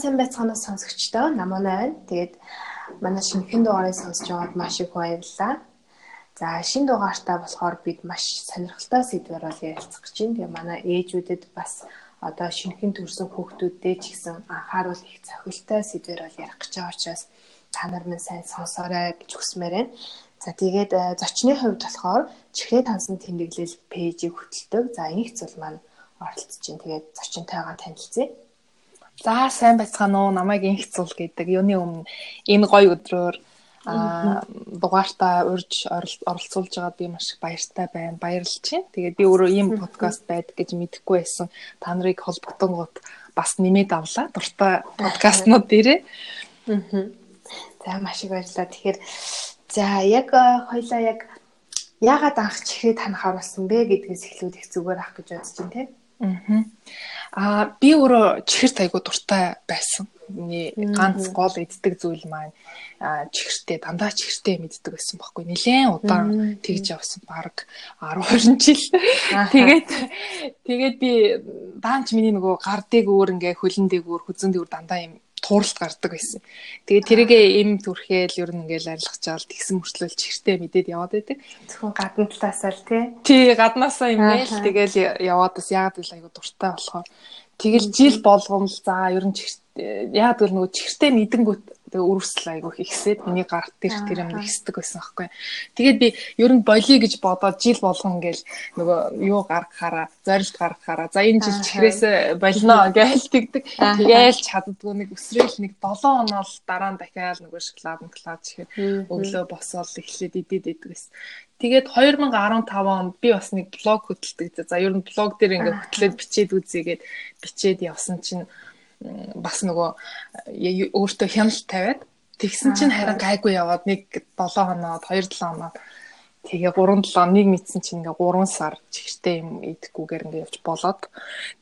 сайн байцгаана сонсогчдоо наманаа байна. Тэгээд манай шинэхэн дугаарыг сонсож байгаад маш их баярлалаа. За шинэ дугаартаа болохоор бид маш сонирхолтой сэдвээр бол ярилцах гэж байна. Тэгээ манай ээжүүдэд бас одоо шинэхэн төрсэн хүүхдүүдтэй ч гэсэн анхааруул их цохилтой сэдвээр бол ярих гэж байгаа учраас та нар минь сайн сонсоорой гэж хүсмээр байна. За тэгээд э, зочны хувьд болохоор чихрээ тансан тэмдэглэл пэйжийг хөтэлдэг. За энэхц бол маань оролцож байна. Тэгээд зочинтойгоо танилцъя. За сайн байцгаана уу? Намайг инх цул гэдэг. Юуны өмнө энэ гоё өдрөөр а дугаартаа урьж оролцуулж байгаад би маш их баяртай байна. Баярлж байна. Тэгээд би өөрөө ийм подкаст байдаг гэж мэдэхгүй байсан. Та нарыг холбогдсон гот бас нэмээд авлаа. Дуртай подкастнууд дээрээ. За маш их баярлалаа. Тэгэхээр за яг хоёлаа яг яагаад анх чихрээ танах оруулсан бэ гэдгээс эхлүүд их зүгээр ах гэж бодож байна тийм. Аа. Би өөрөө чихэр тайгуу дуртай байсан. Миний ганц гол эддэг зүйл маань чихэртэй дандаа чихэртэй мэддэг байсан байхгүй. Нилээн удаан тэгж явсан баг 12 жил. Тэгээд тэгээд би даанч миний нөгөө гар дээгүүр ингээ хөлн дээгүүр хүзэн дээгүүр дандаа юм тууралт гардаг байсан. Тэгээд тэрийгээ им түрхээл ер нь ингээл арилгах жаал тэгсэн мөрчлөлч хэртэй мэдээд яваад байдаг. Зөвхөн гадна талаасаа л тий. Тий, гаднаасаа имэйл тэгэл яваад бас яагаад вэ айгу дуртай болохоор тэгэл жил болгоом л за ер нь яагаад гэвэл нөгөө чихэртэй мэдэнгүүт тэгээ үрсэл айгу ихсээд миний гарт дээр тэр юм ихсдэг байсан аахгүй. Тэгээд би ер нь болиё гэж бодоод жил болгон ингээл нөгөө юу гаргахаараа, зорилт гаргахаараа за энэ жил чихрээс болно гэж тэгдэг. Тэгээл чаддгүй нэг өсрөөл нэг 7 оноо л дараа нь дахиад нөгөө шоколад моклад чихэр өглөө босоод эхлээд идээд идэг байсан. Тэгээд 2015 онд би бас нэг блог хөтэлдэг. За ер нь блог дээр ингээд хөтлөөд бичээд үзьегээд бичээд явсан чинь бас нөгөө э, өөртөө хяналт тавиад тэгсэн чинь харин гайгүй яваад нэг 7 хоноод 2 7 хоноод тэгээ 3 7 нэг мэдсэн чинь ингээ 3 сар чихтэй юм идэхгүйгээр ингээ явж болоод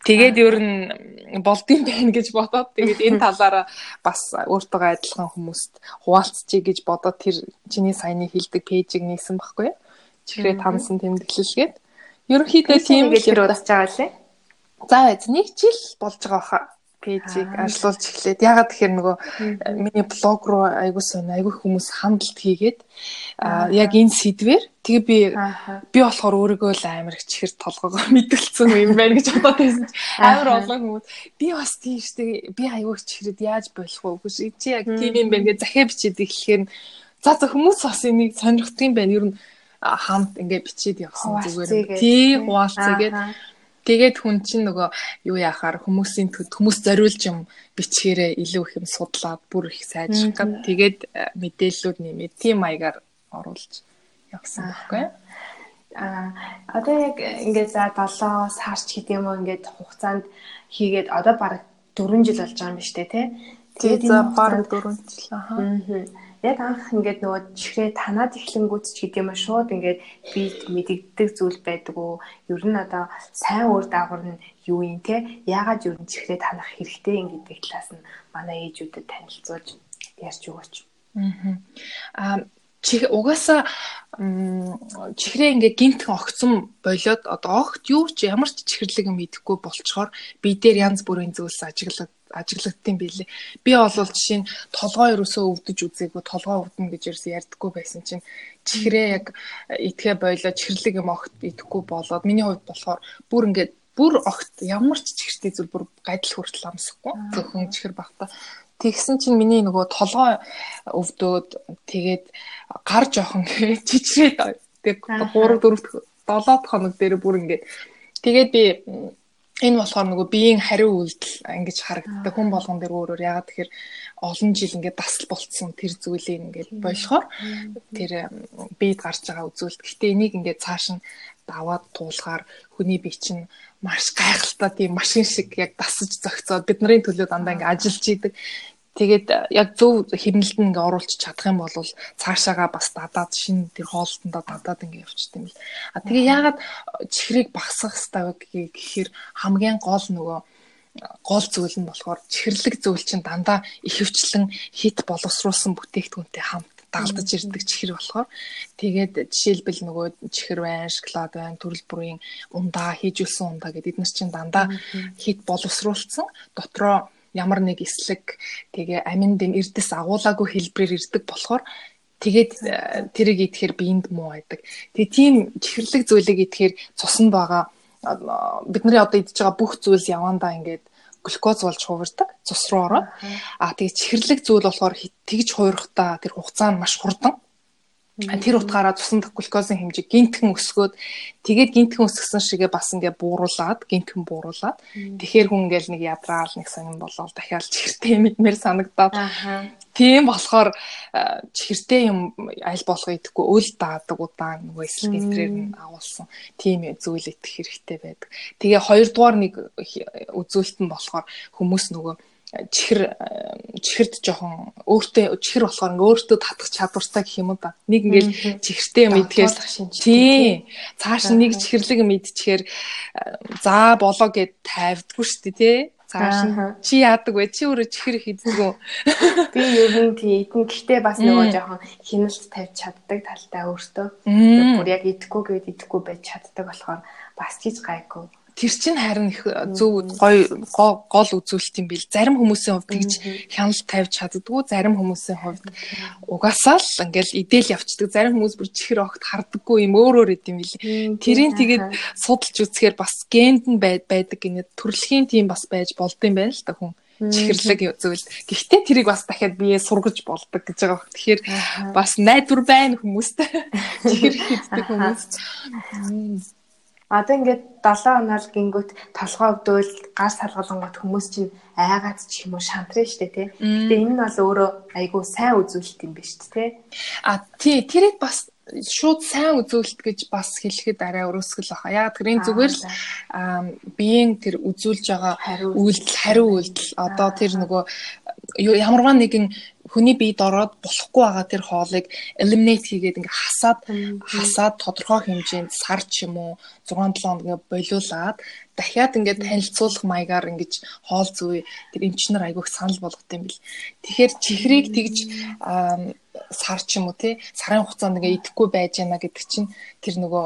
тэгээд ер нь болдсон байх гэж бодоод тэгээд энэ талаараа бас өөртөө адилхан хүмүүст хуваалцчихъя гэж бодоод тэр чиний саяны хилдэг пэйжийг нээсэн байхгүй чихрээ тансан тэмдэглэлгээд ерөнхийдөө тийм л удаж байгаа лээ. За нэг жил болж байгаа хаа пэйжийг ажиллуулж эхлээд. Ягаад тэгэхээр нөгөө миний блог руу айгуу сон айгуу хүмүүс хандлт хийгээд яг энэ сэдвэр. Тэгээ би би болохоор өөрийгөө л амар их чихэр толгоогоо мэдгэлцсэн юм байна гэж бодоод байсан. Чи амар олон хүмүүс би бас тийм штэ би айгуу чихэрэд яаж болох вэ? Гэж чи яг тийм юм байна гэж захиа бичээд эхлэхээр за за хүмүүс бас энийг сонирхдаг юм байна. Ер нь хамт ингээ бичээд явсан зүгээр тий хуваалцаагээд Тэгээд хүн чинь нөгөө юу яхаар хүмүүсийн хүмүүс зориулж юм бичгээрээ илүү их юм судлаад бүр их сайжрах гад тэгээд э, мэдээллүүд нэмээд тийм маягаар оруулж явсан байхгүй а одоо яг ингээд за 7 сарч гэдэг юм уу ингээд хугацаанд хийгээд одоо баг 4 жил болж байгаа юм ба штэ тий Тэгээд за баг 4 жил аа яг анх ингээд нөгөө чихрээ танаад эхлэнгүүт ч гэдэг юм а шууд ингээд би мэдэгддэг зүйл байдаг уу? Ер нь одоо сайн үр дагавар нь юу юм те? Яагаад ер нь чихрээ танах хэрэгтэй юм гэдэг талаас нь манай ээжүүдэд танилцуулж ярьж өгөөч. Аа чих угаасаа чихрээ ингээ гинт огцсон болоод одоо огт юу ч ямар ч чихэрлэг юм идэхгүй болчоор би дээр янз бүрийн зүйлс ажиглаад ажиглагдсан билээ. Би бол жишээ нь толгой ерөөсөө өвдөж үзээгүй толгой өвдөн гэж ерөөсөө ярьдаггүй байсан чинь. Чихрээ яг идэхэ бойлоо чихэрлэг юм огт идэхгүй болоод миний хувьд болохоор бүр ингээд бүр огт ямар ч чихэртэй зүйл бүр гадил хүртэл амсахгүй зөвхөн чихэр багтаа. Тэгсэн чинь миний нөгөө толгой өвдөөд тэгээд гар жоохон чичрээд тэг 3 4 7 хоног дээр бүр ингээд. Тэгээд би энэ болохоор нөгөө биеийн хариу үйлдэл ингэж харагддаг. Хүн болгон дээр өөрөөр. Ягаад тэгэхээр олон жил ингээд дасал болцсон тэр зүйлийг ингээд болохоор тэр биед гарч байгаа үзүүлэлт. Гэхдээ энийг ингээд цааш нь даваад туулахаар хүний бие чинь маш гайхалтай. Тийм машин шиг яг дасаж зөгцөөд бидний төлөө дандаа ингээд ажиллаж идэг. Тэгээд э, яг зөв хэмнэлд нь ингээ оруулж чадах юм бол цаашаага бас дадаад шин тэр хоолтондоо дадаад ингээ явчихдаг юм л. А тэгээ яагаад чихрийг багсгах хэрэгтэй гэхээр хамгийн гол нөгөө гол зүйл нь болохоор чихэрлэг зүйл чинь дандаа ихэвчлэн хит боловсруулсан бүтээгдэхүүнтэй хамт дагалдаж ирдэг чихэр болохоор. Тэгээд жишээлбэл нөгөө чихэр байна, шоколад байна, төрөл бүрийн ундаа, хийжүүлсэн ундаа гэдэг эдгээр чинь дандаа хит боловсруулсан дотроо ямар нэг эслэг тэгээ амин дэм эрдэс агуулаагүй хэлбэрээр ирдэг болохоор тэгээд э, тэрийг идэхээр биеинд муу байдаг. Тэгээ тийм чихэрлэг зүйлийг идэхээр цуснд байгаа бидний одоо идж байгаа бүх зүйлс явандаа ингээд глюкоз болж хувирдаг цус руу ороод а тэгээ чихэрлэг зүйл болохоор тэгж хуурахтаа тэр хугацаа нь маш хурдан Тэр утгаараа цуснд глюкозын хэмжээ гинтхэн өсгөөд тэгээд гинтхэн өсгсөн шигээ бас ингээ бууруулад гинтхэн бууруулад тэгэхээр хүн ингээл нэг ядраал нэг сонирн болоод дахиад чихэртэй мэдмээр санагдаад. Тийм болохоор чихэртэй юм аль болох идэхгүй өл даадаг удаан нөгөө эсэл гинтрээр нь агуулсан. Тийм зүйл идэх хэрэгтэй байдаг. Тэгээ хоёрдугаар нэг үзүүлэлт нь болохоор хүмүүс нөгөө чихэр чихэрд жоохон өөртөө чихэр болохоор ингээ өөртөө татах чадвартай гэх юм да. Нэг ингээл чихэртэй юм идэхээс тий. Цааш нэг чихэрлэг юм идчихээр за болоо гэд тавьдгүй шүү дээ тий. Цааш чи яадаг вэ? Чи өөрөө чихэр хийдэггүй. Би ер нь тий идэн гэхдээ бас нөгөө жоохон хяналт тавьж чаддаг талтай өөртөө. Бүр яг идэхгүй гэд идэхгүй байж чаддаг болохоор бас тийж гайгүй тэр чинь харин их зөв гой гол үзүүлэлт юм бил. Зарим хүмүүсийн хувьд тэгж хяналт тавьж чаддгүй, зарим хүмүүсийн хувьд угаасаа л ингээл идэл явцдаг. Зарим хүмүүс бүр чихэр огт харддаггүй юм өөр өөр идэм бил. Тэрийг тэгээд судалж үзэхээр бас генд нь байдаг гинэ төрөлхийн тийм бас байж болдсон байна л та хүн чихэрлэг зүйл. Гэхдээ тэрийг бас дахиад бие сургаж болдог гэж байгаа. Тэгэхээр бас найдвар байна хүмүүстэй. Чихэр хийдэг хүмүүс. Одоо ингээд 7 хоноор гингүүт толгой өвдөөл гар салгалангууд хүмүүс чинь айгаад ч юм уу шантрын штэ тий. Гэтэ энэ нь бол өөрөө айгүй сайн үзүүлэлт юм биш тий. А тий тэрийг бас шууд сайн үзүүлэлт гэж бас хэлэхэд арай өрөөсгөл баха. Яг тэрийн зүгээр л биеийн тэр үзүүлж байгаа үйлдэл хариу үйлдэл одоо тэр нөгөө ямарваа нэгэн хүний биед ороод болохгүй байгаа тэр хоолыг eliminate хийгээд ингээ хасаад хасаад тодорхой хэмжээнд сар ч юм уу 6 7 хоног ингээ болиулаад дахиад ингээ танилцуулах маягаар ингэж хоол зүй тэр эмчнэр айгүйх санал болгот юм бил. Тэгэхээр чихрийг тэгж сар ч юм уу тий сарын хугацаанд ингээ идэхгүй байж яана гэдэг чинь тэр нөгөө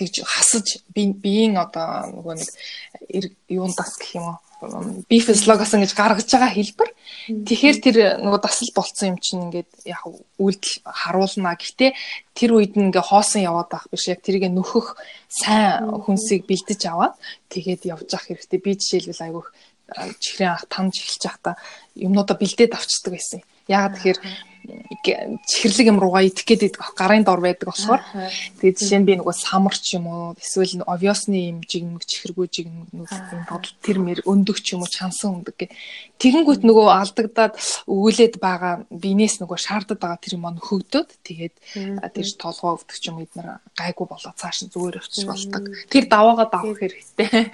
тэгж хасаж биеийн одоо нөгөө нэг юундас гэх юм уу би физиологоос ингэж гаргаж байгаа хэлбэр. Тэгэхээр тэр нөгөө дасал болцсон юм чинь ингээд яг үйлдэл харуулна. Гэхдээ тэр үед нь ингээ хоосон яваад байх биш яг тэрийг нөхөх сайн хүнсийг бэлдэж аваад тэгээд явж явах хэрэгтэй. Би жишээлбэл айгүйх чихрийн ах тамж эхэлж байхдаа юмнуудаа бэлдээд авчдаг байсан. Яагаад тэгэхээр чихэрлэг юм руугаа идэх гээд идэх гарын дор байдаг болохоор. Тэгээд жишээ нь би нөгөө самарч юм уу эсвэл овёсны юм жигмэг чихэргүй жигмэг тэр мэр өндөг ч юм уу чансан өндөг гэ. Тэгэнгүүт нөгөө алдагдаад өгүүлээд байгаа бинээс нөгөө шаардад байгаа тэр юм нөхөгдөөд тэгээд тэр толгоо өвдөх ч юм эднэр гайгүй болоо цааш нь зүгээр өвчж болдог. Тэр даваагаа давах хэрэгтэй.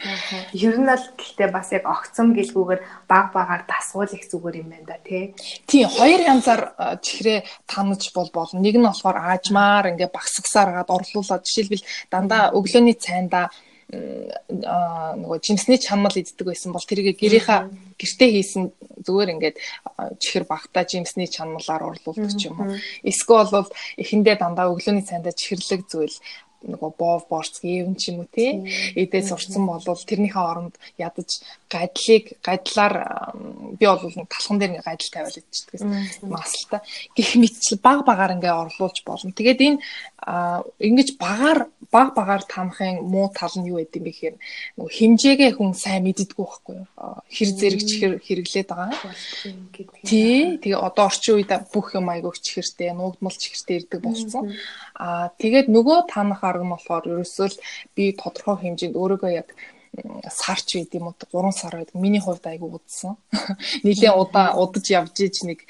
Ер нь л гэхдээ бас яг огцом гэлгүүгээр баг багаар дасвал их зүгээр юм байна да тий. Тий хоёр янзаар чихрээ танаж бол болно. Нэг нь болохоор аажмаар ингээ багсагсаар гаад орлуулад жишээлбэл дандаа өглөөний цайндаа нөгөө жимсний чанмал иддэг байсан бол тэрийг гэрийнхаа гэртээ хийсэн зүгээр ингээд чихэр багтаа жимсний чанмалаар урлуулдаг ч юм уу. Эсвэл бол эхэндээ дандаа өглөөний цайндаа чихэрлэг зүйл нөгөө боов борц гэвэн ч юм уу тий? Эдээ сурцсан болвол тэрнийхээ оронд ядаж гадлыг гадлаар би бол талхан дээр нэг гадал тавиал идчихдэг масалта гих мэтчил баг багаар ингээ орлуулж болно. Тэгээд энэ ингэж багаар баг багаар танахын муу тал нь юу гэдэг юм бэ гэхээр нөгөө хэмжээгээ хүн сайн мэддэггүй байхгүй юу? Хэр зэрэгч хэрэглээд байгаа. Тий тэгээ одоо орчин үед бүх юм айгууч хэртэй нуугдмал чихэртэй ирдэг болсон. Аа тэгээд нөгөө танах арга нь болохоор ерөөсөө би тодорхой хэмжээнд өөрийгөө яг сарч байд юм уу 3 сар байдаг. Миний хувьд айгүй удсан. Нилийн удаа удаж явж иж нэг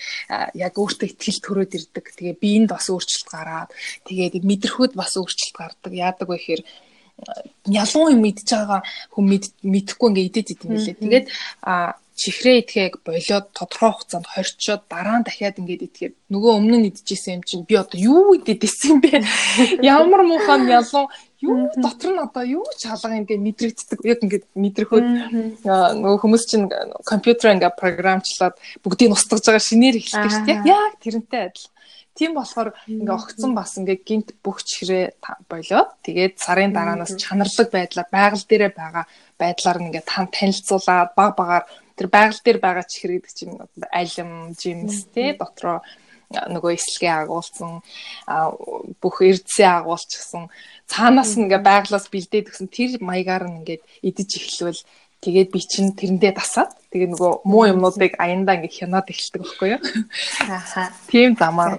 яг өөртөө ихтгэл төрөөд ирдэг. Тэгээ биеинд бас өөрчлөлт гараад тэгээд мэдрэхүйд бас өөрчлөлт гардаг. Яадаг вэ гэхээр юм мэдж байгаа хүн мэдэхгүй ингээ идэж идэм билээ. Тэгээд чихрээ идэхийг болоод тодорхой хугацаанд хорчоод дараа нь дахиад ингээд идэхээр нөгөө өмнө нь идчихсэн юм чинь би одоо юу идэдсэн юм бэ? Ямар муухай ялуу юу дотор нь одоо юу ч хаалга ингээд мэдрэгддэг. Яг ингээд мэдрөхөд нөгөө хүмүүс чинь компьютер ингээд програмчлаад бүгдийг устгаж байгаа шинээр эхэлдэг шүү дээ. Яг тэрнтэй адил. Тийм болохоор ингээ огцон бас ингээ гинт бүх чихрээ болоод тэгээд сарын дараанаас чанарлаг байдлаар байгаль дээрээ байгаа байдлаар ингээ тань танилцуулаад баг багаар тэр байгаль дээр байгаа чихэр гэдэг чинь алим, жимс тий дотроо нөгөө эслэгээ агуулсан бүх эрдсээ агуулчихсан. Цаанаас нь ингээ байглаас бэлдээд өгсөн. Тэр маягаар нь ингээд идэж эхлэвэл тэгээд би чинь тэрэндээ дасаад тэгээ нөгөө муу юмнуудыг аяндаа ингээ хянаад эхэлдэг байхгүй юу? Ааха тийм замаар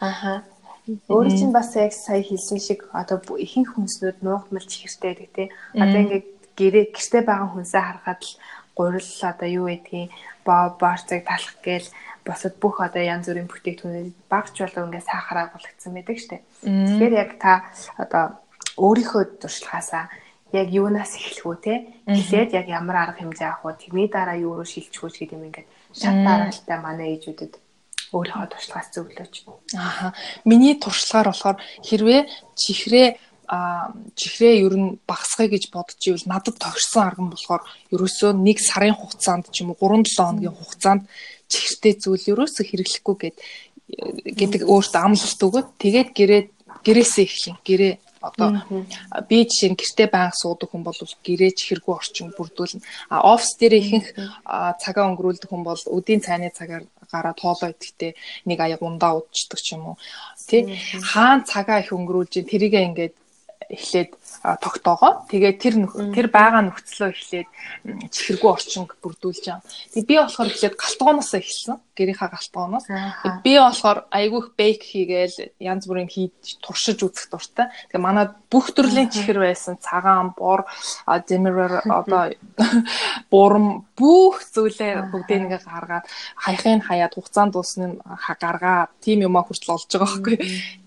ааха Өөр чинь бас яг сая хэлсэн шиг одоо ихэнх хүнснүүд нуугдмал чихэртэй гэдэг тий. Одоо ингээд гэрээ гэртээ байгаа хүнсээ харахад л гурил одоо юу гэдгийг боо борцыг талах гээл босод бүх одоо янз бүрийн бүтээгдэхүүнүүд багч болов ингээд сахар агуулгдсан байдаг штеп. Тэгэхээр яг та одоо өөрийнхөө туршлагаасаа яг юунаас эхлэх үү те эхлээд яг ямар арга хэмжээ авах вэ тэрний дараа юу руу шилжих үү гэдэг юм ингээд шат дараалтай манай ээжүүдэд өөрийнхөө туршлагаас зөвлөж. Ааха. Миний туршлагаар болохоор хэрвээ чихрээ а чихрээ ер нь багасгая гэж бодож ивэл надад тохирсон арга нь болохоор ерөөсөө нэг сарын хугацаанд ч юм уу 3-7 хоногийн хугацаанд чихртэй зүйл ерөөсөө хэрэглэхгүй гэд гэдэг өөртөө амлалт өгөөд тэгээд гэрээ гэрээсээ эхлэн гэрээ одоо би жишээ нь гэртээ байнга суудаг хүн бол гэрээ чихэргүй орчин бүрдүүлнэ. А офис дээр ихэнх цагаа өнгөрүүлдэг хүн бол өдийн цайны цагаар гараад хоолоо идэхдээ нэг аяг ундаа удчихдаг ч юм уу. Тэ хаан цагаа их өнгөрүүлж тэрийгээ ингээд эхлээд тогтоогоо. Тэгээд тэр тэр байгаа нөхцлөө эхлээд чихэргүй орчинг бүрдүүлж байгаа. Тэгээд би болохоор эхлээд галтгооноос эхэлсэн. Гэрийнхаа галтгооноос. Би болохоор айгүй их бейк хийгээл янз бүрийн хийж туршиж үзэх дуртай. Тэгээд манай бүх төрлийн чихэр байсан. Цагаан, бор, демерер одоо бурам бүх зүйлээ бүгдээ нэгэ гаргаад хаяхын хаяад хугацаанд дуусны гаргаа тийм юмаа хүртэл олж байгаа байхгүй.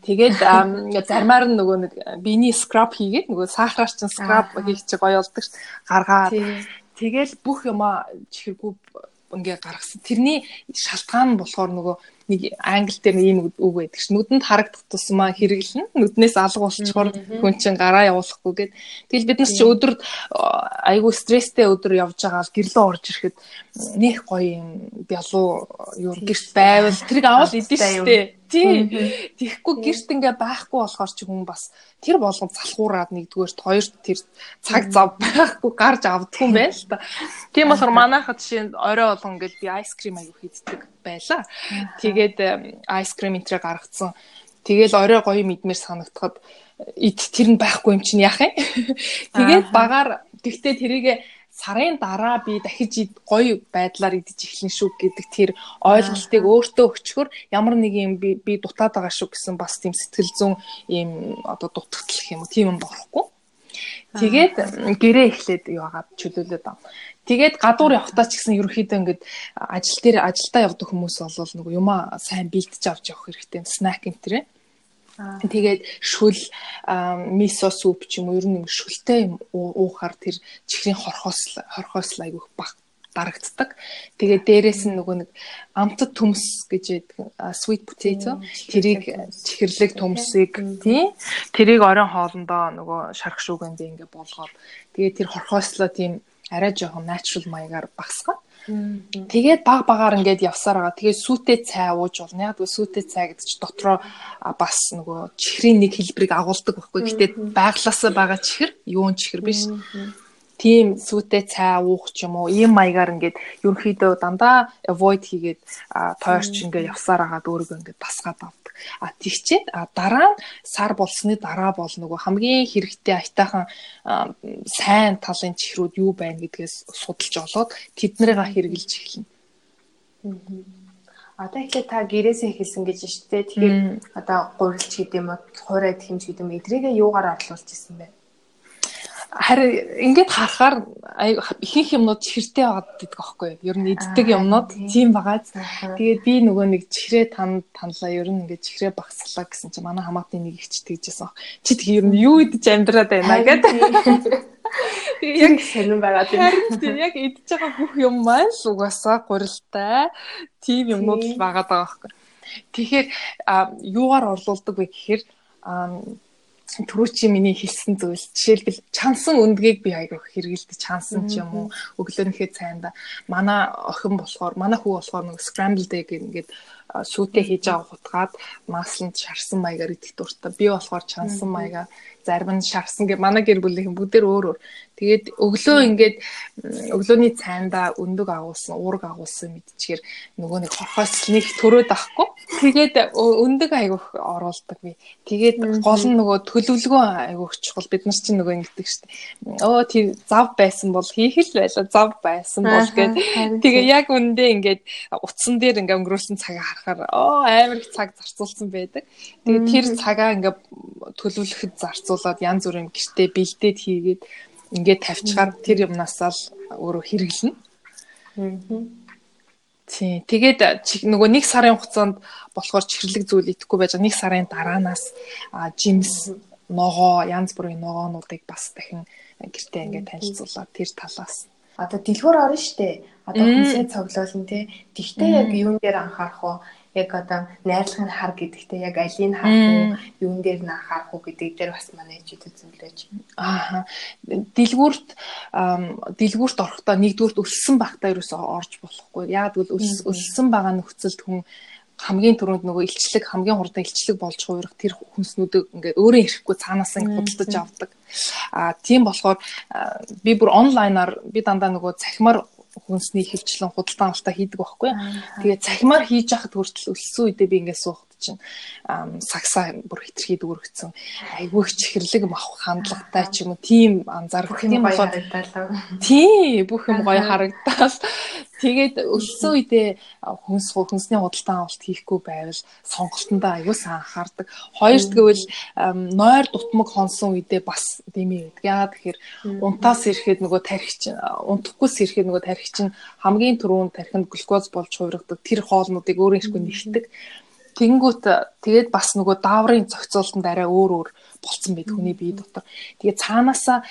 Тэгээд зармаар нь нөгөө нэг биений скраб хийгээд нөгөө сахараар чинь скраб хийх чи гоё болдог ш. Гаргаад тэгэл бүх юмаа чихэргүй ингээ гаргасан. Тэрний шалтгаан нь болохоор нөгөө нэг англи дээр ийм үг байдаг ш. Нүдэнд харагдах тусмаа хэрэглэн нүднээс алга болчихоор хүн чинь гараа явуулахгүй гэд. Тэгэл бид нар чи өдөр айгүй стресстэй өдөр явж байгаа л гэрлөө орж ирэхэд нэх гоё юм бялуу юу гэрт байвал тэрийг авал идэв штэ. Тий. Тэгэхгүй гэрт ингээ байхгүй болохоор чи хүн бас тэр болгон залхуураад нэгдүгээрт хоёрт тэр цаг зав байхгүй гарч авдгүй юм байна л та. Тийм болохоор манайхад жишээ орой болгон ингээл би айскрим аягүй хийддэг байла. Тэгээд айс крем энтрэ гаргацсан. Тэгэл орой гоё мэдмээр санагдахад ид тэр нь байхгүй юм чинь яах юм. Тэгээд багаар тэгтээ тэрийгэ сарын дараа би дахиж гоё байдлаар идэж эхлэн шүү гэдэг тэр ойлголтыг өөртөө өчгөр ямар нэг юм би би дутаад байгаа шүү гэсэн бас тийм сэтгэл зүйн ийм одоо дутагдал гэх юм уу тийм юм болохгүй. Тэгээд гэрээ эхлээд юу агаад чөлөөлөд ам. Тэгээд гадуур явахдаа ч гэсэн ерөөхдөө ингээд ажил дээр ажилдаа явдаг хүмүүс бол нөгөө юмаа сайн бэлдэж авч явах хэрэгтэй. Снак энтрээ. Тэгээд шүл мисо суп ч юм уу ер нь шүлтэй юм уухаар тэр чихрийн хорхоос хорхоос айгүйх баг дарагддаг. Тэгээд дээрэс нь нөгөө нэг амтд төмс гэж яддаг sweet potato тэрийг чихэрлэг төмсийг тий тэрийг оройн хоолндоо нөгөө шарх шүүгэнд ингээ болгоод тэгээд тэр хорхоослоо тийм арай жоохон natural маягаар багсгаад Тэгээд баг багаар ингээд явсаар байгаа. Тэгээд сүйтэй цай ууж болно. Яг сүйтэй цай гэдэг чинь дотроо бас нөгөө чихрийн нэг хэлбэрийг агуулдаг байхгүй. Гэтэ байглаасаа байгаа чихэр, юун чихэр биш. Тийм сүйтэй цай уух ч юм уу, ийм маягаар ингээд ерөнхийдөө дандаа avoid хийгээд тойрч ингээд явсаар агаад өөрийгөө ингээд тасгаад ав А тэгчээд дараа нь сар болсны дараа бол нөгөө хамгийн хэрэгтэй аятайхан сайн талын чихрүүд юу байна гэдгээс судалж олоод тэднэрийг хэрэгжилж эхэлнэ. Одоо ихлэ та гэрээсээ эхэлсэн гэж байна шүү дээ. Тэгэхээр одоо гурилч гэдэг юм уу, хуурайд хэмж гэдэг юм эдрийгээ юугаар орлуулж исэн бэ? Харин ингээд харахаар ихэнх юмнууд чихэртэй байгаад гэдэг аахгүй юу. Ер нь иддэг юмнууд тийм байгаа. Тэгээд би нөгөө нэг чихрээ танд танлаа ер нь ингээд чихрээ багслаа гэсэн чинь манай хамаатны нэг ихч тэгжсэн. Чи тэг ер нь юу идэж амьдраад байна гэдэг. Яг сонирн байгаа тийм. Яг идэж байгаа бүх юм маань л угаасаа гурилтай тийм юмнууд л байгаа даа аахгүй. Тэгэхээр юугаар орлуулдаг вэ гэхээр түрүү чи миний хэлсэн зүйл. Жишээлбэл чансан өндгийг би айгүйх хэрэгэлдэг чансан ч юм уу өглөөнийхөө цайнда манай охин болохоор манай хүү болохоор нэг scrambled egg ингээд сүүтэй хийж авах утгаад масланд шарсан маягаар идэх дуртай би болохоор чансан маягаар зарим нь шарсан гэ манай гэр бүлийн бүгдээр өөр өөр. Тэгээд өглөө ингээд өглөөний цайндаа өндөг агуулсан, уург агуулсан мэдчихээр нөгөө нэг хорхоос нэг төрөөд ахгүй. Тэгээд өндөг айгуух оруулдаг би. Тэгээд гол нь нөгөө төлөвлөгөө айгуух чухал. Бид нар чинь нөгөө ингэдэг шүү дээ. Өө тийм зав байсан бол хийх л байла. Зав байсан бол гэд. Тэгээ яг үндэ ингээд утсан дээр ингээд өнгөрүүлсэн цагаа харахаар оо амар их цаг зарцуулсан байдаг. Тэгээд тэр цагаа ингээд төлөвлөхөд зарцуулаад янз бүрийн гэртээ бэлдээд хийгээд ингээд тавьчихаар тэр юмнасаа л өөрөө хэрэглэнэ. Тий. Тэгээд нөгөө нэг сарын хугацаанд болохоор чихэрлэг зүйл идэхгүй байж байгаа. Нэг сарын дараанаас жимс ногоо янз бүрийн ногоонуудыг бас дахин гэртээ ингээд танилцуулаад тэр талаас одоо дэлгүүр орно штэ. Одоо хүнсээ цоглуулна тий. Тэгтээ яг юун дээр анхаарах уу? яг одоо найрлагын хар гэдэгтээ яг алийг харах уу, юун дээр нь анхаарах уу гэдэг дээр бас манай ичид үзэмлэж. Аа. Дэлгүүрт дэлгүүрт орохдоо нэгдүгürt өссөн багтаа ерөөсөө орж болохгүй. Яг тэгвэл өссөн байгаа нөхцөлд хүн хамгийн түрүүнд нөгөө илчлэг хамгийн хурдан илчлэг болж хуурах тэр хүнснүүдийг ингээд өөрөө ирэхгүй цаанаас ингээд худалдаж авдаг. Аа тийм болохоор би бүр онлайнаар би дандаа нөгөө цахимаар хүнсний хөвчлэн худалдан авалтаа хийдэг байхгүй. Тэгээ цахимаар хийж яхад хүртэл өссөн үедээ би ингээд суух чинь сагсаа бүр хитрхий дүүргэсэн айгүй их чихэрлэг мах хандлагатай ч юм уу. Тийм анзаарах юм болоод тий бүх юм гоё харагдаад тэгээд өлсөн үедээ хүнс хүнсний худалдан авалт хийхгүй байвал сонголтондоо айгүй сан анхаардаг. Хоёр тэгвэл нойр дутмаг хонсон үедээ бас дэмий гэдэг яа тэгэхээр унтаас ирэхэд нөгөө тархич унтахгүйс ирэхэд нөгөө тархич нь хамгийн түрүүнд тархинд глюкоз болж хувиргадаг. Тэр хоолнуудыг өөрөө ирэхгүй нэгтдэг Тэнгүүт тэгээд бас нөгөө дааврын зохицуултанд арай өөр өөр болцсон байд хүний бие дотор. Тэгээд цаанаасаа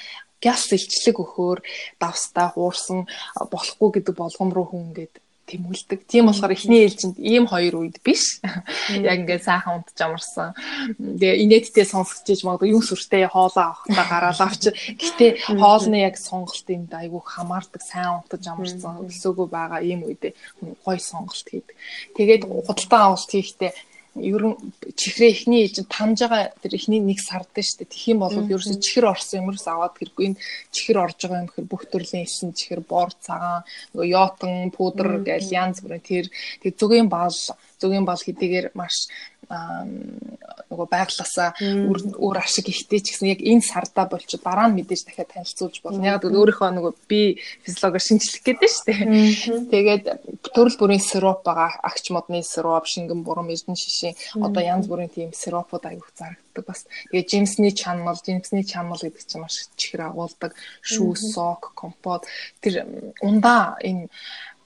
гяс илчлэг өгөхөөр давстаа хуурсан болохгүй гэдэг болгон руу хүн ингээд тэмүүлдэг. Тийм болохоор эхний ээлжинд ийм хоёр үед биш. Яг ингээд сайхан унтж амарсан. Тэгээ инээдтэй сонсгож магадгүй юм сүртэй хоолоо авахтаа гараал авч. Гэтэ хоолны яг сонголт энд айгүй хамаардаг сайн унтж амарсан. Өсөөгөө байгаа ийм үедээ гой сонголт хийдэг. Тэгээд худалдан авалт хийхдээ ер нь чихрээ ихний ээж нь танж байгаа тэр ихний нэг сард нь шүү дээ. Тэх юм бол ерөөсө чихэр орсон юмрс аваад хэрэггүй. Энэ чихэр орж байгаа юм гэхээр бүх төрлийн эсэн чихэр бор цагаан нөгөө йотон пудр гэж янз бүрийн тэр тэг зүгийн бал зүгийн бал хэдийгээр маш нөгөө байглаасаа өөр ашиг ихтэй ч гэсэн яг энэ сарда болчих дараа нь мэдээж дахиад танилцуулж болно. Яг л өөрийнхөө нөгөө би физиологоор шинжлэх гэдэг шүү дээ. Тэгээд төрөл бүрийн сироп байгаа. Агч модны сироп, шингэн бурам, эрдэнэ шишин одоо янз бүрийн тийм сиропууд аяг зарагддаг бас. Тэгээд жимсний чанмал, жимсний чанмал гэдэг чинь маш чихэр агуулдаг. Шүү, сок, компот тэр ундаа энэ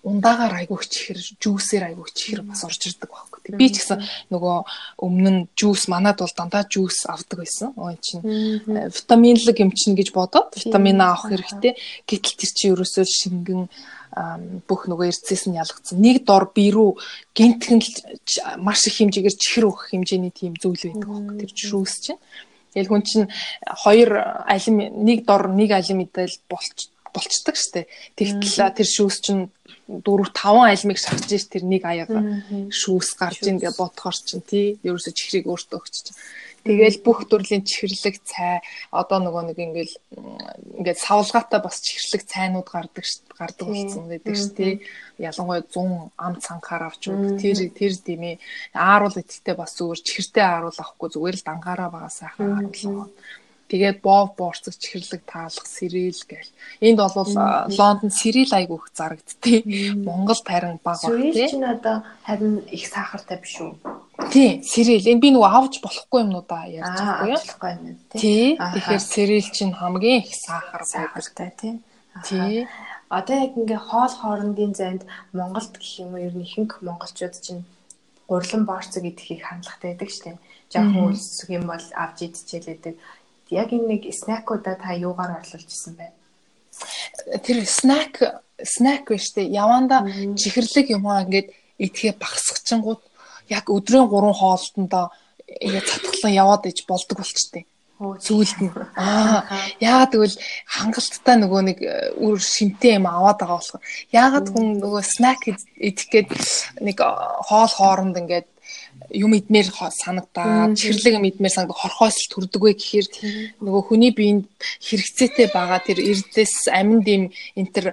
ундаагаар айгуух чихэр жүүсээр айгуух чихэр бас орж ирдэг байхгүй. Тэг би ч гэсэн нөгөө өмнө нь жүүс манад бол дандаа жүүс авдаг байсан. Өө чинь э, витаминлэг юм чинь гэж бодоод витамин авах хэрэгтэй. Гэтэл тэр чинь ерөөсөө шингэн бүх нөгөө эрцээс нь ялгцсан. Нэг дор бие рүү гинтгэн маш их хэмжээгээр чихэр өгөх хэмжээний тийм зүйл байдаг байхгүй. Тэр жүүс чинь. Тэгэл хүн чинь хоёр алим нэг дор нэг алим идэл болч болцдог штэ. Тэгтэл тэр шүүс чинь 4 5 альмиг шахаж ш тэр нэг аяга шүүс гарч ийн гэж бодохоор чинь тий ерөөсө чихрийг өөртөө өгч чинь. Тэгэл бүх төрлийн чихэрлэг цай одоо нөгөө нэг ингээл ингээд савлгаатай бас чихэрлэг цайнууд гардаг гардаг болсон гэдэг ш тий. Ялангуяа 100 ам цанхаар авч өгдөг тэр тэр димээ ааруул идэхтэй бас зүгээр чихэртэй ааруул авахгүй зүгээр л дангаараа байгаа сайхан ааруул Тэгээд бов борцог чихэрлэг таалах сэрэл гээл. Энд бол Лондонд сэрэл айгу их зарагдтыг. Монгол харин бага баг тий. Сэрэл чинь одоо харин их сахартай биш үү? Тий, сэрэл. Энэ би нөгөө авч болохгүй юмнуудаа ярьж байгаа юм тий. Тэгэхээр сэрэл чинь хамгийн их сахар сахартай тий. Тий. Одоо яг ингээ хоол хоорондын зайд Монголд гэх юм уу ер нь ихэнх монголчууд чинь гурлан борцог идэхийг хандлагатай байдаг штеп. Жаахан үлсэх юм бол авч идчихэлээдэг яг энэ нэг снакуудаа та юугаар орлуулж исэн бэ? Тэр снак снак биш үү? Яванда чихэрлэг юм аа. Ингээд идэхээ багсгчингууд яг өдрийн 3 хоолтондоо ингээд цатглан яваад иж болдог болчтой зүйлд нь. Аа. Яагаад гэвэл хангалттай нөгөө нэг үр шимтэй юм аваад байгаа болохоор. Яагаад хүн нөгөө снак идэх гээд нэг хоол хооронд ингээд юм идмээр санагдаад чихэрлэг юм идмээр санагдаад хорхоос л төрдөг вэ гэхээр нөгөө хүний биеинд хэрэгцээтэй байгаа тэр эрдэс аминд юм энэ төр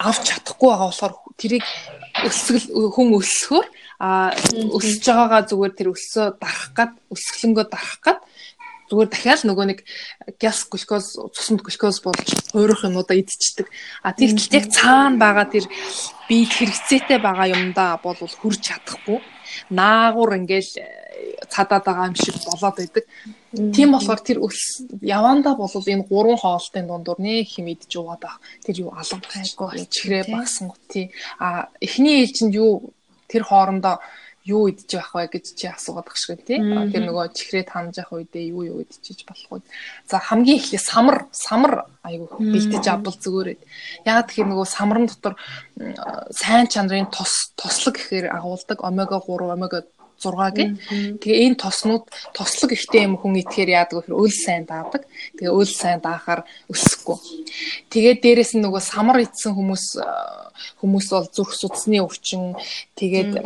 авч чадахгүй байгаа болохоор тэрийг өсгөл хүн өсөхөөр а өсөж байгаагаа зүгээр тэр өссөө дарах гад өсгөлөнгөө дарах гад зүгээр дахиад нөгөө нэг газ глюкоз цуснд глюкоз болж хуурах юмудаа идчихдэг. А тэгтэл яг цаана байгаа тэр бие хэрэгцээтэй байгаа юмдаа бол хүрч чадахгүй. Наагур ингээл э, цадаад байгаа юм шиг болоод байдаг. Тийм болохоор тэр өс явандаа бол энэ гурван хоолтын дундуур нэг хэм идэж яваад байх. Тэр юу алга байхгүй чихрээ багсан гот тий. А эхний ээлжинд юу тэр хоорондоо юу идэж байх вэ гэж чи асуугаад баг шиг тий. Тэр нөгөө чихрээ танаж явах үедээ юу юу идчихэж болох вэ? За хамгийн эхлээ самар самар айгу бэлдэж авбал зүгээрээ. Яг тэгэхээр нөгөө самрын дотор сайн чанарын тос тослог гэхээр агуулдаг омега 3 омега 6 гэ. Тэгээ энэ тоснууд тослог ихтэй юм хүн идэхээр яадаг вэ? Өөл сайн даадаг. Тэгээ өөл сайн даахаар өсөхгүй. Тэгээ дээрэс нь нөгөө самар идсэн хүмүүс хүмүүс бол зүрх судасны өвчин тэгээд